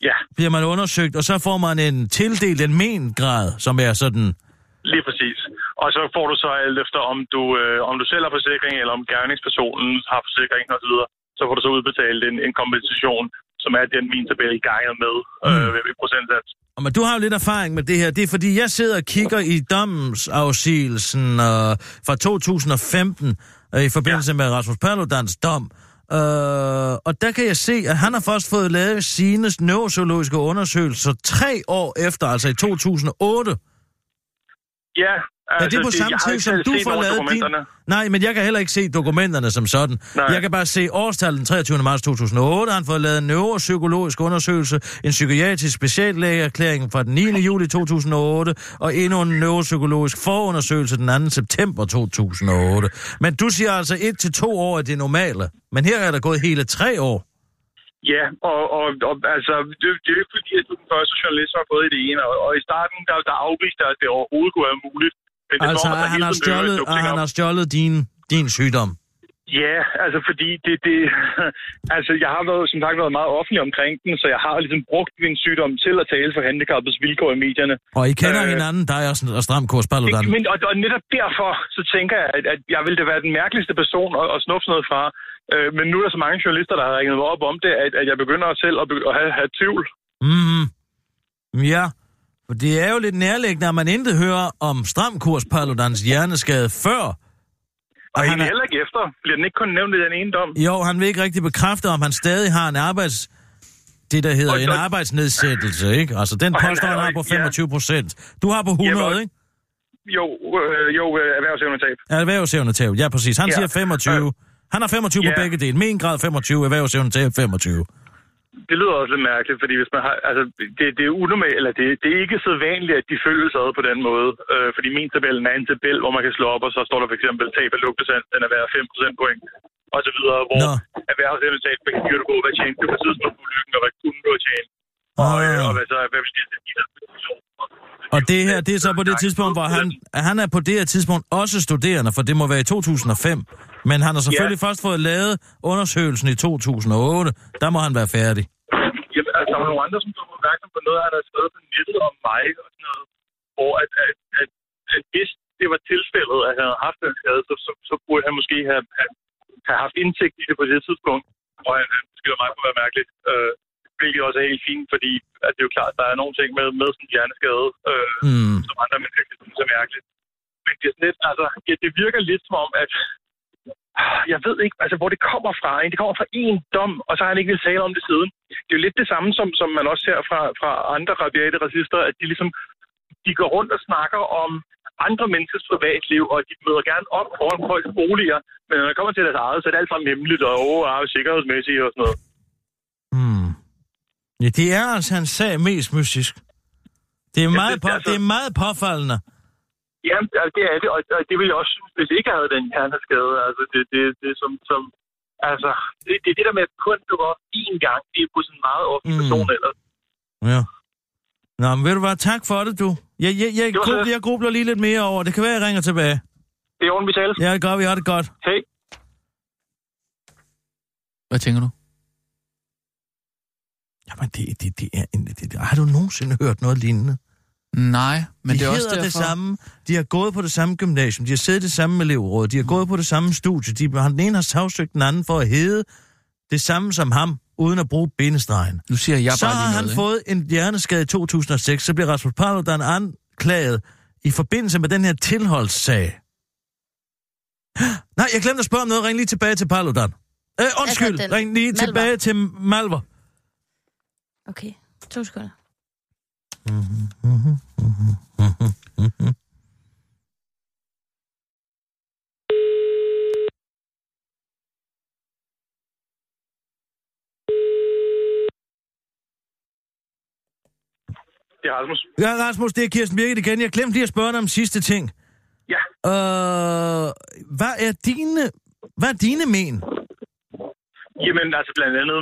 Speaker 9: Ja,
Speaker 2: bliver man undersøgt, og så får man en tildelt en mengrad, som er sådan...
Speaker 9: lige præcis. Og så får du så alt efter, om du, øh, om du selv har forsikring, eller om gerningspersonen har forsikring osv., så får du så udbetalt en, en kompensation, som er den min tabel i gangen med øh, ved, ved procentsats.
Speaker 2: Og Men du har jo lidt erfaring med det her. Det er fordi, jeg sidder og kigger i domsafsigelsen øh, fra 2015 øh, i forbindelse ja. med Rasmus Paludans dom. Øh, og der kan jeg se, at han har først fået lavet sine neurozoologiske undersøgelser tre år efter, altså i 2008.
Speaker 9: Ja,
Speaker 2: Altså, er det på
Speaker 9: jeg
Speaker 2: samme tid, som du får lavet din...
Speaker 9: dokumenterne.
Speaker 2: Nej, men jeg kan heller ikke se dokumenterne som sådan.
Speaker 9: Nej.
Speaker 2: Jeg kan bare se årstallet den 23. marts 2008. Han fået lavet en neuropsykologisk undersøgelse, en psykiatrisk speciallægeerklæring fra den 9. juli 2008, og endnu en neuropsykologisk forundersøgelse den 2. september 2008. Men du siger altså et til to år er det normale. Men her er der gået hele tre år.
Speaker 9: Ja, og, og, og altså, det, det er jo ikke fordi, at du er den første journalist, har fået i det ene. Og, og i starten, der, der afviste at det overhovedet kunne være muligt. Men det er
Speaker 2: Altså,
Speaker 9: der
Speaker 2: han har stjålet, at han har stjålet din, din sygdom.
Speaker 9: Ja, altså fordi det, det, [laughs] altså jeg har været, som sagt været meget offentlig omkring den, så jeg har ligesom brugt min sygdom til at tale for handicappets vilkår i medierne.
Speaker 2: Og I kender
Speaker 9: Øh,
Speaker 2: hinanden, dig og, og Stram Kurs.
Speaker 9: Det, men, og, og netop derfor, så tænker jeg, at, at jeg ville da være den mærkeligste person at, at snuffe noget fra. Øh, men nu er der så mange journalister, der har ringet mig op om det, at, at jeg begynder selv at, be- at have, have tvivl.
Speaker 2: Mm. Ja, for det er jo lidt nærliggende, at man intet hører om stramkurs Paludans hjerneskade før.
Speaker 9: Og
Speaker 2: han
Speaker 9: egentlig
Speaker 2: er-
Speaker 9: heller ikke efter. Bliver den ikke kun nævnt i den ene dom?
Speaker 2: Jo, han vil ikke rigtig bekræfte, om han stadig har en arbejds... Det, der hedder
Speaker 9: Og-
Speaker 2: en
Speaker 9: og-
Speaker 2: arbejdsnedsættelse, ikke? Altså, den
Speaker 9: Og han
Speaker 2: påstår, han
Speaker 9: jo
Speaker 2: har på
Speaker 9: ikke- ja.
Speaker 2: 25 procent. Du har på 100,
Speaker 9: Jamen,
Speaker 2: ikke?
Speaker 9: Jo, øh, jo øh, erhvervsevnetab.
Speaker 2: Ja, erhvervsevnetab. Ja, præcis. Han
Speaker 9: Ja.
Speaker 2: siger 25. Han har 25 på
Speaker 9: Ja.
Speaker 2: begge dele. Med en grad 25, erhvervsevnetab 25.
Speaker 9: Det lyder også lidt mærkeligt, fordi hvis man har, altså, det, det er unormalt, eller det, det er ikke så vanligt, at de følges ad på den måde. Øh, fordi min tabellen er en tabel, hvor man kan slå op, og så står der for eksempel tab af lugtesand, den er værd 5% point, og så videre, hvor
Speaker 2: Nå.
Speaker 9: erhvervsevnetab kigger du på, hvad tjente du på tidspunkt på ulykken, og hvad kunne du have tjent, og, øh, og hvad, så, hvad vil det
Speaker 2: Og det her, det er så på det tidspunkt, hvor han, han er på det her tidspunkt også studerende, for det må være i 2005. Men han har selvfølgelig ja. først fået lavet undersøgelsen i 2008. Der må han være færdig.
Speaker 9: Jamen, altså, der var nogle andre, som blev opmærksom på noget, han havde skrevet på nettet om mig og sådan noget, hvor at, at, at, at hvis det var tilfældet, at han havde haft den skade, så, så, så burde han måske have, have, have haft indsigt i det på det tidspunkt. Og han, han beskylder mig for at være mærkeligt, øh, hvilket også er helt fint, fordi at det er jo klart, at der er nogle ting med, med sådan en hjerneskade, øh,
Speaker 2: Mm.
Speaker 9: som andre mennesker kan synes er mærkeligt. Men det er sådan lidt, altså, ja, det virker lidt som om, at jeg ved ikke, altså, hvor det kommer fra. Ikke? Det kommer fra en dom, og så har han ikke vil tale om det siden. Det er jo lidt det samme, som, som man også ser fra, fra andre rabiate racister, at de ligesom de går rundt og snakker om andre menneskers privatliv, og de møder gerne op foran folks boliger, men når det kommer til deres eget, så er det alt sammen hemmeligt og oh, ah, sikkerhedsmæssigt og sådan noget.
Speaker 2: Mm. Ja, det er altså hans sag mest mystisk. Det er, meget,
Speaker 9: det-
Speaker 2: på,
Speaker 9: altså-
Speaker 2: det er meget påfaldende.
Speaker 9: Ja, altså, det er det, og og det vil jeg også synes, hvis ikke jeg havde den hjerneskade. Altså, det, det, det er som, som altså, det, det er det der med, at kun dukker op én gang, det er på sådan en meget offentlig
Speaker 2: Mm.
Speaker 9: person ellers.
Speaker 2: Ja. Nå, men ved du hvad, tak for det, du. Jeg, jeg, jeg,
Speaker 9: var
Speaker 2: grubler, jeg grubler lige lidt mere over. Det kan være, jeg ringer tilbage.
Speaker 9: Det er ordentligt, vi tales.
Speaker 2: Ja, det gør vi. Har det godt.
Speaker 9: Hej.
Speaker 3: Hvad tænker du?
Speaker 2: Jamen, det, det, det er... En, det, det, har du nogensinde hørt noget lignende?
Speaker 3: Nej, men
Speaker 2: de
Speaker 3: det er også
Speaker 2: hedder
Speaker 3: derfor...
Speaker 2: det samme. De har gået på det samme gymnasium. De har siddet i det samme elevråd. De har gået på det samme studie. De har den ene har sagsøgt den anden for at hedde det samme som ham, uden at bruge bindestregen.
Speaker 3: Nu siger jeg
Speaker 2: så
Speaker 3: bare
Speaker 2: har
Speaker 3: lige
Speaker 2: han
Speaker 3: noget,
Speaker 2: fået en hjerneskade i 2006. Så bliver Rasmus Paludan anklaget i forbindelse med den her tilholdssag. [gasps] Nej, jeg glemte at spørge om noget. Ring lige tilbage til Paludan. Øh, undskyld.
Speaker 4: Altså,
Speaker 2: Ring lige
Speaker 4: Malvar.
Speaker 2: tilbage til Malver.
Speaker 4: Okay, to sekunder.
Speaker 9: Det er Rasmus.
Speaker 2: Ja, Rasmus, det er Kirsten Birgit igen. Jeg glemte lige at spørge dig om sidste ting.
Speaker 9: Ja.
Speaker 2: Øh, hvad er dine, hvad er dine men?
Speaker 9: Jamen, altså blandt andet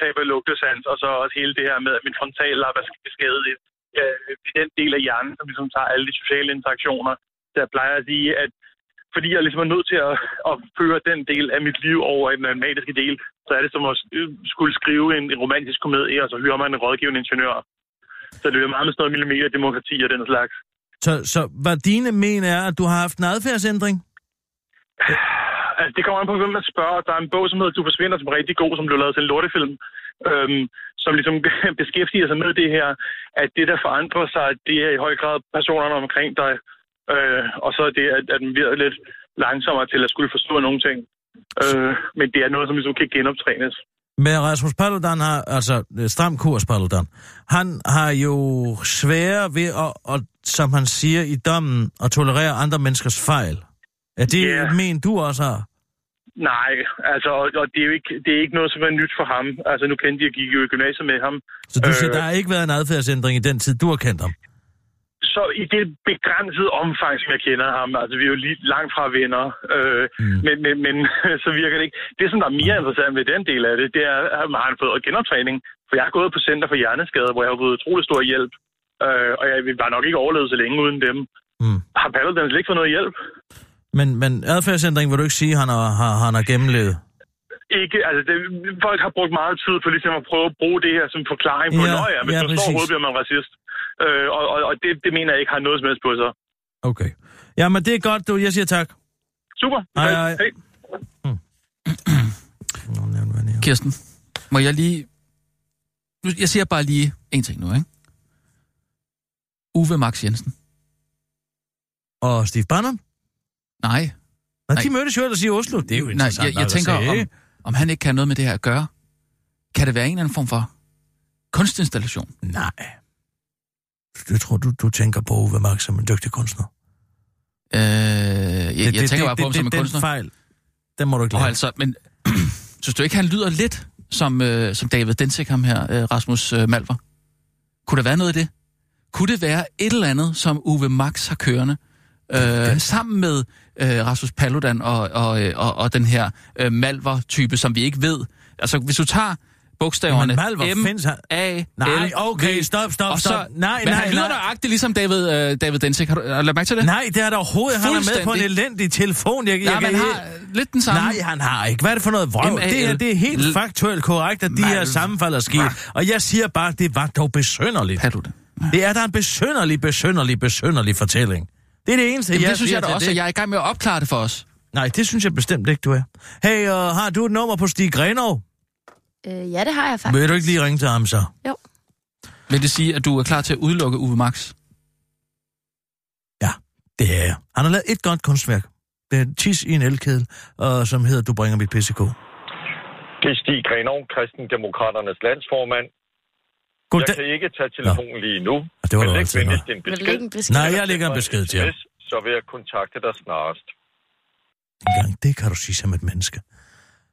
Speaker 9: tab af lugtesans, og så også hele det her med, at min frontal været beskadiget øh, i den del af hjernen, som ligesom tager alle de sociale interaktioner. Så jeg plejer at sige, at fordi jeg ligesom er nødt til at, at føre den del af mit liv over i den matematiske del, så er det som at øh, skulle skrive en, en romantisk komedie, og så hyrer man en rådgivende ingeniør. Så det er meget med sådan noget millimeterdemokrati og den slags.
Speaker 2: Så, så hvad dine men er, at du har haft en adfærdsændring? [sighs]
Speaker 9: Altså, det kommer an på, hvem man spørger. Der er en bog, som hedder Du forsvinder, som er rigtig god, som blev lavet til en lortefilm, øhm, som ligesom [laughs] beskæftiger sig med det her, at det, der forandrer sig, det er i høj grad personerne omkring dig, øh, og så er det, at, at den bliver lidt langsommere til at skulle forstå nogle ting. Øh, men det er noget, som ligesom kan genoptrænes.
Speaker 2: Men Rasmus Paludan har, altså øh, stram kurs Paludan, han har jo svære ved at, at, som han siger i dommen, at tolerere andre menneskers fejl. Er det yeah. men, du også har?
Speaker 9: Nej, altså, og, det, er jo ikke, det er ikke noget, som er nyt for ham. Altså, nu kendte jeg, gik jo i gymnasiet med ham.
Speaker 2: Så du siger,
Speaker 9: Øh.
Speaker 2: der har ikke været en adfærdsændring i den tid, du har kendt ham?
Speaker 9: Så i det begrænsede omfang, som jeg kender ham, altså vi er jo lige langt fra venner, øh, mm. men, men, men [laughs] så virker det ikke. Det, som der er mere interessant ved den del af det, det er, at har han fået genoptræning. For jeg har gået på Center for Hjerneskader, hvor jeg har fået utrolig stor hjælp. Øh, og jeg bare nok ikke overleve så længe uden dem.
Speaker 2: Mm.
Speaker 9: Har Paludan slet ikke fået noget hjælp?
Speaker 2: Men, men adfærdsændring vil du ikke sige, han har, har, han har gennemlevet?
Speaker 9: Ikke, altså det, folk har brugt meget tid på ligesom at prøve at bruge det her som forklaring på,
Speaker 2: Ja,
Speaker 9: ja, ja, hvis
Speaker 2: ja,
Speaker 9: ja, man står
Speaker 2: præcis.
Speaker 9: hovedet, bliver man racist. Øh, og og, og det, det mener jeg ikke har noget som helst på sig.
Speaker 2: Okay. Jamen, det er godt, du. Jeg siger tak.
Speaker 9: Super.
Speaker 2: Hej, hej.
Speaker 9: Hej.
Speaker 2: Nævn.
Speaker 3: Kirsten, må jeg lige... Nu, jeg siger bare lige en ting nu, ikke? Uwe Max Jensen.
Speaker 2: Og Steve Bannon?
Speaker 3: Nej, Nej.
Speaker 2: de mødtes jo ellers i Oslo. Det er jo
Speaker 3: nej
Speaker 2: interessant.
Speaker 3: jeg, jeg
Speaker 2: nok at
Speaker 3: tænker, om, om han ikke kan have noget med det her at gøre. Kan det være en eller anden form for kunstinstallation?
Speaker 2: Nej. Jeg tror, du, du tænker på Uwe Max som en dygtig kunstner.
Speaker 3: Øh, jeg, jeg tænker bare på ham som en
Speaker 2: det,
Speaker 3: kunstner.
Speaker 2: Den fejl, den må du ikke
Speaker 3: Og
Speaker 2: lade.
Speaker 3: altså, men [clears throat] synes du ikke, han lyder lidt som, øh, som David Densik, ham her, øh, Rasmus øh, Malver? Kunne der være noget i det? Kunne det være et eller andet, som Uwe Max har kørende, øh, sammen med øh, Rasmus Paludan og, og, øh, og, og den her øh, Malver-type, som vi ikke ved? Altså, hvis du tager bogstaverne
Speaker 2: Men Malver
Speaker 3: M,
Speaker 2: findes han-
Speaker 3: A,
Speaker 2: Nej, okay, stop, stop, stop.
Speaker 3: Så,
Speaker 2: Nej,
Speaker 3: men
Speaker 2: nej,
Speaker 3: han lyder
Speaker 2: nej.
Speaker 3: nøjagtigt ligesom David, øh, David Densik. Har du, har lagt mærke til det?
Speaker 2: Nej, det er der overhovedet. Han er med på en elendig telefon. Jeg,
Speaker 3: Nej,
Speaker 2: jeg,
Speaker 3: men har lidt den samme.
Speaker 2: Nej, han har ikke. Hvad er det for noget vrøv? Det er, det er helt faktuelt korrekt, at de her sammenfald er sket. Og jeg siger bare, det var dog besønderligt.
Speaker 3: Paludan.
Speaker 2: Det er da en besønderlig, besønderlig, besønnerlig fortælling. Det er det eneste,
Speaker 3: Jamen,
Speaker 2: jeg
Speaker 3: det synes jeg da også,
Speaker 2: det.
Speaker 3: og jeg er i gang med at opklare det for os.
Speaker 2: Nej, det synes jeg bestemt ikke, du er. Hey, uh, har du et nummer på Stig Grenov?
Speaker 4: Øh, ja, det har jeg faktisk.
Speaker 2: Vil du ikke lige ringe til ham så?
Speaker 4: Jo.
Speaker 3: Vil det sige, at du er klar til at udelukke Uwe Max?
Speaker 2: Ja, det er jeg. Han har lavet et godt kunstværk. Det er tis i en elkedel, uh, som hedder Du bringer mit PCK.
Speaker 10: Det er Stig Grenov, Kristendemokraternes landsformand. Jeg
Speaker 2: Goddag.
Speaker 10: kan ikke tage telefonen lige nu,
Speaker 2: Og det var
Speaker 10: men læg venligst en besked.
Speaker 4: en besked?
Speaker 2: Nej, jeg lægger en besked til ham.
Speaker 10: Så vil jeg kontakte dig snarest.
Speaker 2: Engang, det kan du sige som et menneske.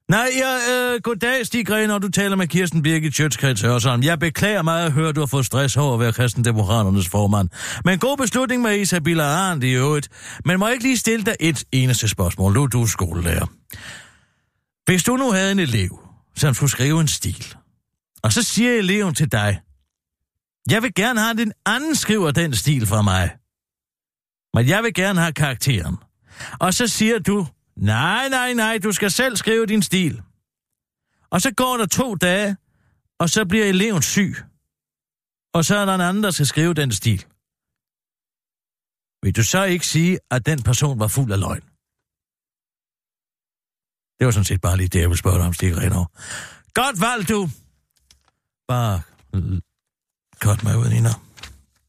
Speaker 2: Nej, ja, øh, goddag, Stig Gren, du taler med Kirsten Birgit Sjøtskreds Hørsholm. Jeg beklager meget at høre, at du har fået stress over at være kristendemokraternes formand. Men god beslutning med Isabella Arndt i øvrigt. Men må jeg ikke lige stille dig et eneste spørgsmål? Nu er du skolelærer. Hvis du nu havde en elev, som skulle skrive en stil, og så siger eleven til dig, jeg vil gerne have, at en anden skriver den stil for mig. Men jeg vil gerne have karakteren. Og så siger du, nej, nej, nej, du skal selv skrive din stil. Og så går der to dage, og så bliver eleven syg. Og så er der en anden, der skal skrive den stil. Vil du så ikke sige, at den person var fuld af løgn? Det var sådan set bare lige det, jeg ville spørge dig om, Stig Renov. Godt valg, du! Bare Godt mig ud, Nina.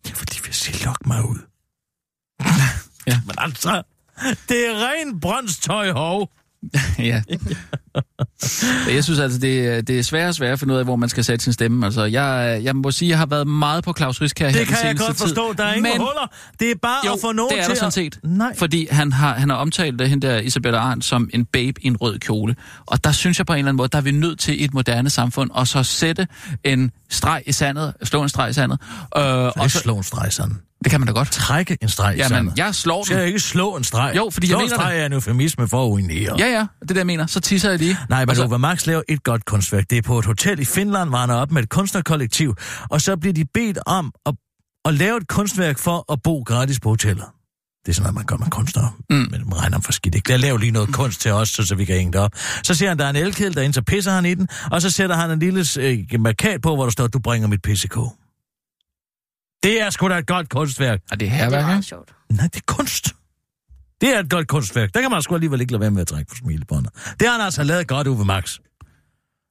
Speaker 2: Det er fordi, vi siger, lok mig ud. ja. [laughs] Men altså, det er ren brøndstøj, hov. [laughs]
Speaker 3: ja. jeg synes altså, det, er- det er svært og svært at finde ud af, hvor man skal sætte sin stemme. Altså, jeg, jeg må sige, jeg har været meget på Claus Risk her
Speaker 2: Det kan jeg godt forstå.
Speaker 3: Tid.
Speaker 2: Der er ingen
Speaker 3: Men-
Speaker 2: huller. Det er bare
Speaker 3: Jo,
Speaker 2: at få nogen
Speaker 3: det er
Speaker 2: til
Speaker 3: der sådan
Speaker 2: at...
Speaker 3: set.
Speaker 2: Nej.
Speaker 3: Fordi han har, han har omtalt det, hende der Isabella Arndt som en babe i en rød kjole. Og der synes jeg på en eller anden måde, der er vi nødt til i et moderne samfund at så sætte en streg i sandet, slå en streg i sandet. Øh,
Speaker 2: Og så
Speaker 3: så,
Speaker 2: slå en streg sådan.
Speaker 3: Det kan man da godt.
Speaker 2: Trække en streg i
Speaker 3: Jamen,
Speaker 2: sandet.
Speaker 3: jeg slår
Speaker 2: Skal jeg
Speaker 3: den.
Speaker 2: ikke slå en streg?
Speaker 3: Jo, fordi
Speaker 2: slå
Speaker 3: jeg
Speaker 2: en
Speaker 3: mener
Speaker 2: streg er en eufemisme for at urinere.
Speaker 3: Ja, ja, det er det, jeg mener. Så tisser jeg lige.
Speaker 2: Nej, men
Speaker 3: Og så-
Speaker 2: Ove Max laver et godt kunstværk. Det er på et hotel i Finland, hvor han er op med et kunstnerkollektiv, og så bliver de bedt om at, at lave et kunstværk for at bo gratis på hotellet. Det er sådan noget, man gør med kunstnere. Mm. Men man regner for skidt. Ikke? Lad lave lige noget kunst til os, så, så vi kan hænge det op. Så siger han, der er en elkedel derinde, så pisser han i den, og så sætter han en lille øh, markat på, hvor der står, du bringer mit PCK. Det er sgu da et godt kunstværk.
Speaker 3: Er det
Speaker 4: Ja, det er sjovt.
Speaker 2: Nej, det er kunst. Det er et godt kunstværk. Der kan man sgu alligevel ikke lade være med at trække på smilebåndet. Det har han altså lavet godt, Uwe Max.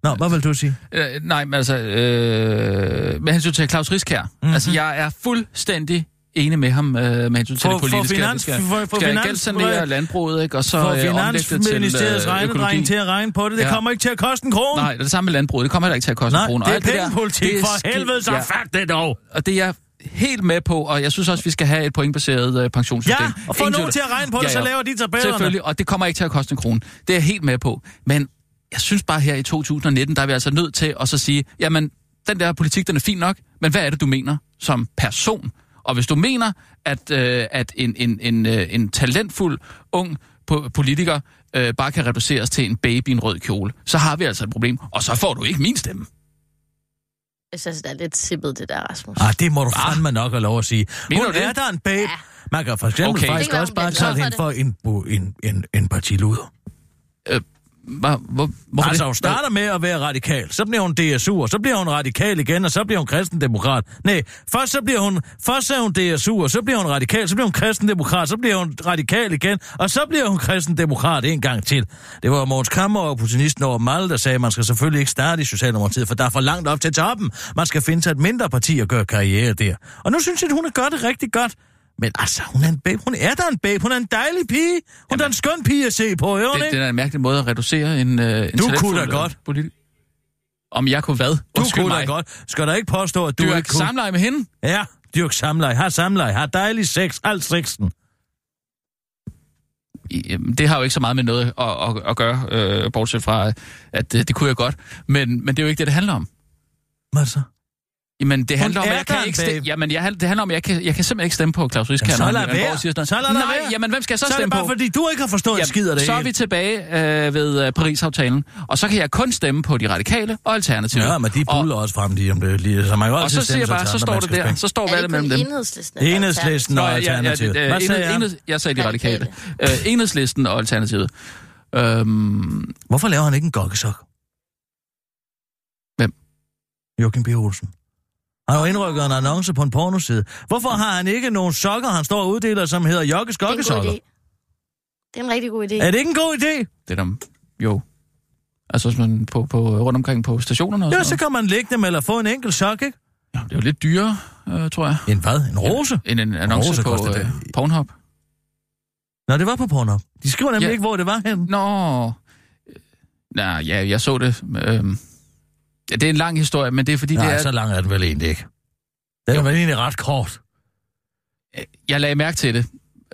Speaker 2: Nå, hvad vil du sige?
Speaker 3: Øh, nej, men altså, øh, med hensyn til Claus Risk her.
Speaker 2: Mhm.
Speaker 3: Mm-hmm. Altså, jeg er fuldstændig enig med ham øh, med hensyn til
Speaker 2: For-
Speaker 3: det politiske.
Speaker 2: for finans-
Speaker 3: vi skal,
Speaker 2: for- for
Speaker 3: skal
Speaker 2: finans-
Speaker 3: gældssanere landbruget, ikke? Og så
Speaker 2: For
Speaker 3: øh, det til
Speaker 2: Finansministeriets
Speaker 3: øh, økologi.
Speaker 2: regnedreng til at regne på det. Det
Speaker 3: Ja.
Speaker 2: kommer ikke til at koste en krone.
Speaker 3: Nej, det er det samme med landbruget. Det kommer heller ikke til at koste
Speaker 2: Nej,
Speaker 3: en krone.
Speaker 2: det
Speaker 3: Og
Speaker 2: er pengepolitik
Speaker 3: det er
Speaker 2: for helvede, så
Speaker 3: ja.
Speaker 2: fat det dog.
Speaker 3: Og det er jeg helt med på, og jeg synes også, vi skal have et pointbaseret øh, pensionssystem.
Speaker 2: Ja, og få
Speaker 3: Ingen
Speaker 2: nogen til at regne på det, så laver de tabellerne.
Speaker 3: Selvfølgelig, og det kommer ikke til at koste en krone. Det er jeg helt med på. Men jeg synes bare her i 2019, der er vi altså nødt til at så sige, jamen, den der politik, den er fin nok, men hvad er det, du mener som person? Og hvis du mener, at, øh, at en, en, en, øh, en talentfuld ung po- politiker øh, bare kan reduceres til en baby i en rød kjole, så har vi altså et problem, og så får du ikke min stemme.
Speaker 4: Jeg synes, det er lidt sippet, det der, Rasmus.
Speaker 2: Ah, det må du fandme nok have lov at sige.
Speaker 3: Mener
Speaker 2: Hun er der en babe.
Speaker 4: Ja.
Speaker 2: Man kan for eksempel
Speaker 3: Okay.
Speaker 2: faktisk også bare kalde hende
Speaker 4: for
Speaker 2: for en, en, en, en partiluder.
Speaker 3: Hvor, hvor, hvorfor
Speaker 2: Altså, hun starter med at være radikal, så bliver hun DSU, og så bliver hun radikal igen, og så bliver hun kristendemokrat. Nej, først så bliver hun, først så er hun DSU, og så bliver hun radikal, så bliver hun kristendemokrat, så bliver hun radikal igen, og så bliver hun kristendemokrat en gang til. Det var Mogens Kammer og opportunisten over Malle, der sagde, at man skal selvfølgelig ikke starte i Socialdemokratiet, for der er for langt op til toppen. Man skal finde sig et mindre parti og gøre karriere der. Og nu synes jeg, at hun gør det rigtig godt. Men altså, hun er en babe. Hun er der en babe. Hun er en dejlig pige. Hun er en skøn pige at se på, hun
Speaker 3: Det,
Speaker 2: ikke?
Speaker 3: det er en mærkelig måde at reducere en, øh, en
Speaker 2: Du kunne da
Speaker 3: øh,
Speaker 2: godt.
Speaker 3: Politi- Om jeg kunne hvad?
Speaker 2: Du
Speaker 3: Undskyld
Speaker 2: kunne da
Speaker 3: mig.
Speaker 2: godt. Skal der ikke påstå, at du
Speaker 3: er
Speaker 2: ikke kunne?
Speaker 3: samleje med hende?
Speaker 2: Ja, dyrk samleje. Har samleje. Har dejlig sex. Alt sexen.
Speaker 3: Jamen, Det har jo ikke så meget med noget at, at, at gøre, øh, bortset fra, at øh, det kunne jeg godt. Men, men det er jo ikke det, det handler om.
Speaker 2: Hvad så?
Speaker 3: Jamen, det handler om, at jeg kan ikke stemme. Jamen, jeg, det handler om, at jeg kan, jeg kan simpelthen ikke stemme på Claus Risk.
Speaker 2: Ja, så lad være.
Speaker 3: og siger sådan
Speaker 2: Så lad
Speaker 3: Nej,
Speaker 2: være.
Speaker 3: jamen, hvem skal jeg så,
Speaker 2: Så er det
Speaker 3: stemme
Speaker 2: bare,
Speaker 3: på?
Speaker 2: fordi du ikke har forstået en skid af det
Speaker 3: så er vi tilbage øh, ved øh, Paris-aftalen, og så kan jeg kun stemme på de radikale og alternativet.
Speaker 2: Ja, men de buller også frem lige om det. Lige, så man kan
Speaker 3: og,
Speaker 2: altid
Speaker 3: og så
Speaker 2: stemme
Speaker 3: siger jeg bare, så står det der, så står
Speaker 4: det
Speaker 3: valget mellem dem.
Speaker 4: enhedslisten? eller
Speaker 2: Enhedslisten og Alternativet. Hvad sagde jeg?
Speaker 3: jeg sagde de radikale.
Speaker 4: Radikale.
Speaker 3: Øh, enhedslisten og Alternativet. Øhm,
Speaker 2: Hvorfor laver han ikke en gokkesok?
Speaker 3: Hvem?
Speaker 2: Joachim B. Olsen. Han har jo indrykket en annonce på en pornoside. Hvorfor har han ikke nogen sokker, han står og uddeler, som hedder Jokkes
Speaker 4: Det er en god
Speaker 2: gokkesokker?
Speaker 4: idé. Det er en rigtig god idé.
Speaker 2: Er det ikke en god idé?
Speaker 3: det er dem. Jo. Altså hvis man på, på, rundt omkring på stationerne og
Speaker 2: Ja,
Speaker 3: sådan
Speaker 2: så kan man lægge dem eller få en enkelt sok, ikke?
Speaker 3: Ja, det er jo lidt dyrere, øh, tror jeg.
Speaker 2: En hvad? En rose?
Speaker 3: End en annonce
Speaker 2: rose
Speaker 3: på øh. Pornhub.
Speaker 2: Nå, det var på Pornhub. De skriver nemlig
Speaker 3: Ja.
Speaker 2: ikke, hvor det var henne.
Speaker 3: Nå. Nej, ja, jeg så det. Øhm, ja, det er en lang historie, men det er fordi,
Speaker 2: Nej,
Speaker 3: det er...
Speaker 2: så lang er den vel egentlig ikke. Den er vel egentlig ret kort.
Speaker 3: Jeg lagde mærke til det.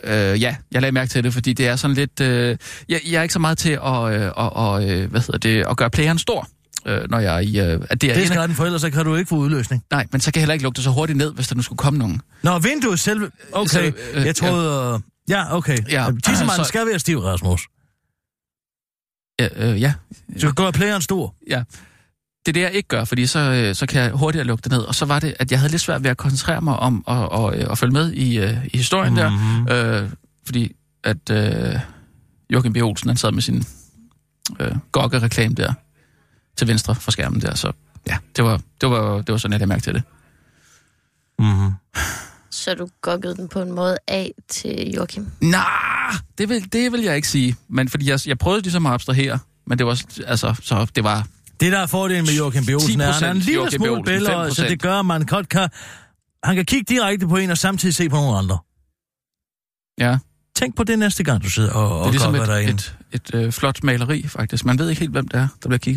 Speaker 3: Øh, ja, jeg lagde mærke til det, fordi det er sådan lidt... Øh, jeg, jeg er ikke så meget til at, øh, og, og, øh, hvad hedder det, at gøre playeren stor, øh, når jeg er i... Øh, at det er
Speaker 2: Det skal den for, ellers så kan du ikke få udløsning.
Speaker 3: Nej, men så kan jeg heller ikke lukke det så hurtigt ned, hvis der nu skulle komme nogen.
Speaker 2: Nå, vinduet selv... Okay,
Speaker 3: Så, øh,
Speaker 2: jeg troede... øh, Ja, okay.
Speaker 3: Ja,
Speaker 2: Tissemanden
Speaker 3: så-
Speaker 2: skal være stiv, Rasmus.
Speaker 3: Ja, øh, ja,
Speaker 2: Så gør playeren stor.
Speaker 3: ja. Det er det, jeg ikke gør, fordi så, øh, så kan jeg hurtigere lukke det ned. Og så var det, at jeg havde lidt svært ved at koncentrere mig om at, og, at følge med i, øh, i historien mm-hmm. der. Øh, fordi at øh, Joachim B. Olsen, han sad med sin øh, gokke-reklame der til venstre for skærmen der. Så ja, det var, det var, det var sådan, at jeg mærkte til det.
Speaker 2: Mm-hmm.
Speaker 4: Så du gokkede den på en måde af til Joachim?
Speaker 3: Nej, det vil, det vil jeg ikke sige. Men fordi jeg, jeg prøvede ligesom at abstrahere, men det var, altså, så det var...
Speaker 2: Det, der er fordelen med Joachim B. Olsen, er, at han er en lille smule billeder,
Speaker 3: 5%.
Speaker 2: så det gør, at man godt kan... Han kan kigge direkte på en og samtidig se på nogle andre.
Speaker 3: Ja,
Speaker 2: Tænk på det næste gang, du sidder og,
Speaker 3: det er
Speaker 2: og
Speaker 3: ligesom et,
Speaker 2: derinde.
Speaker 3: et, et, et øh, flot maleri, faktisk. Man ved ikke helt, hvem det er, der bliver kigget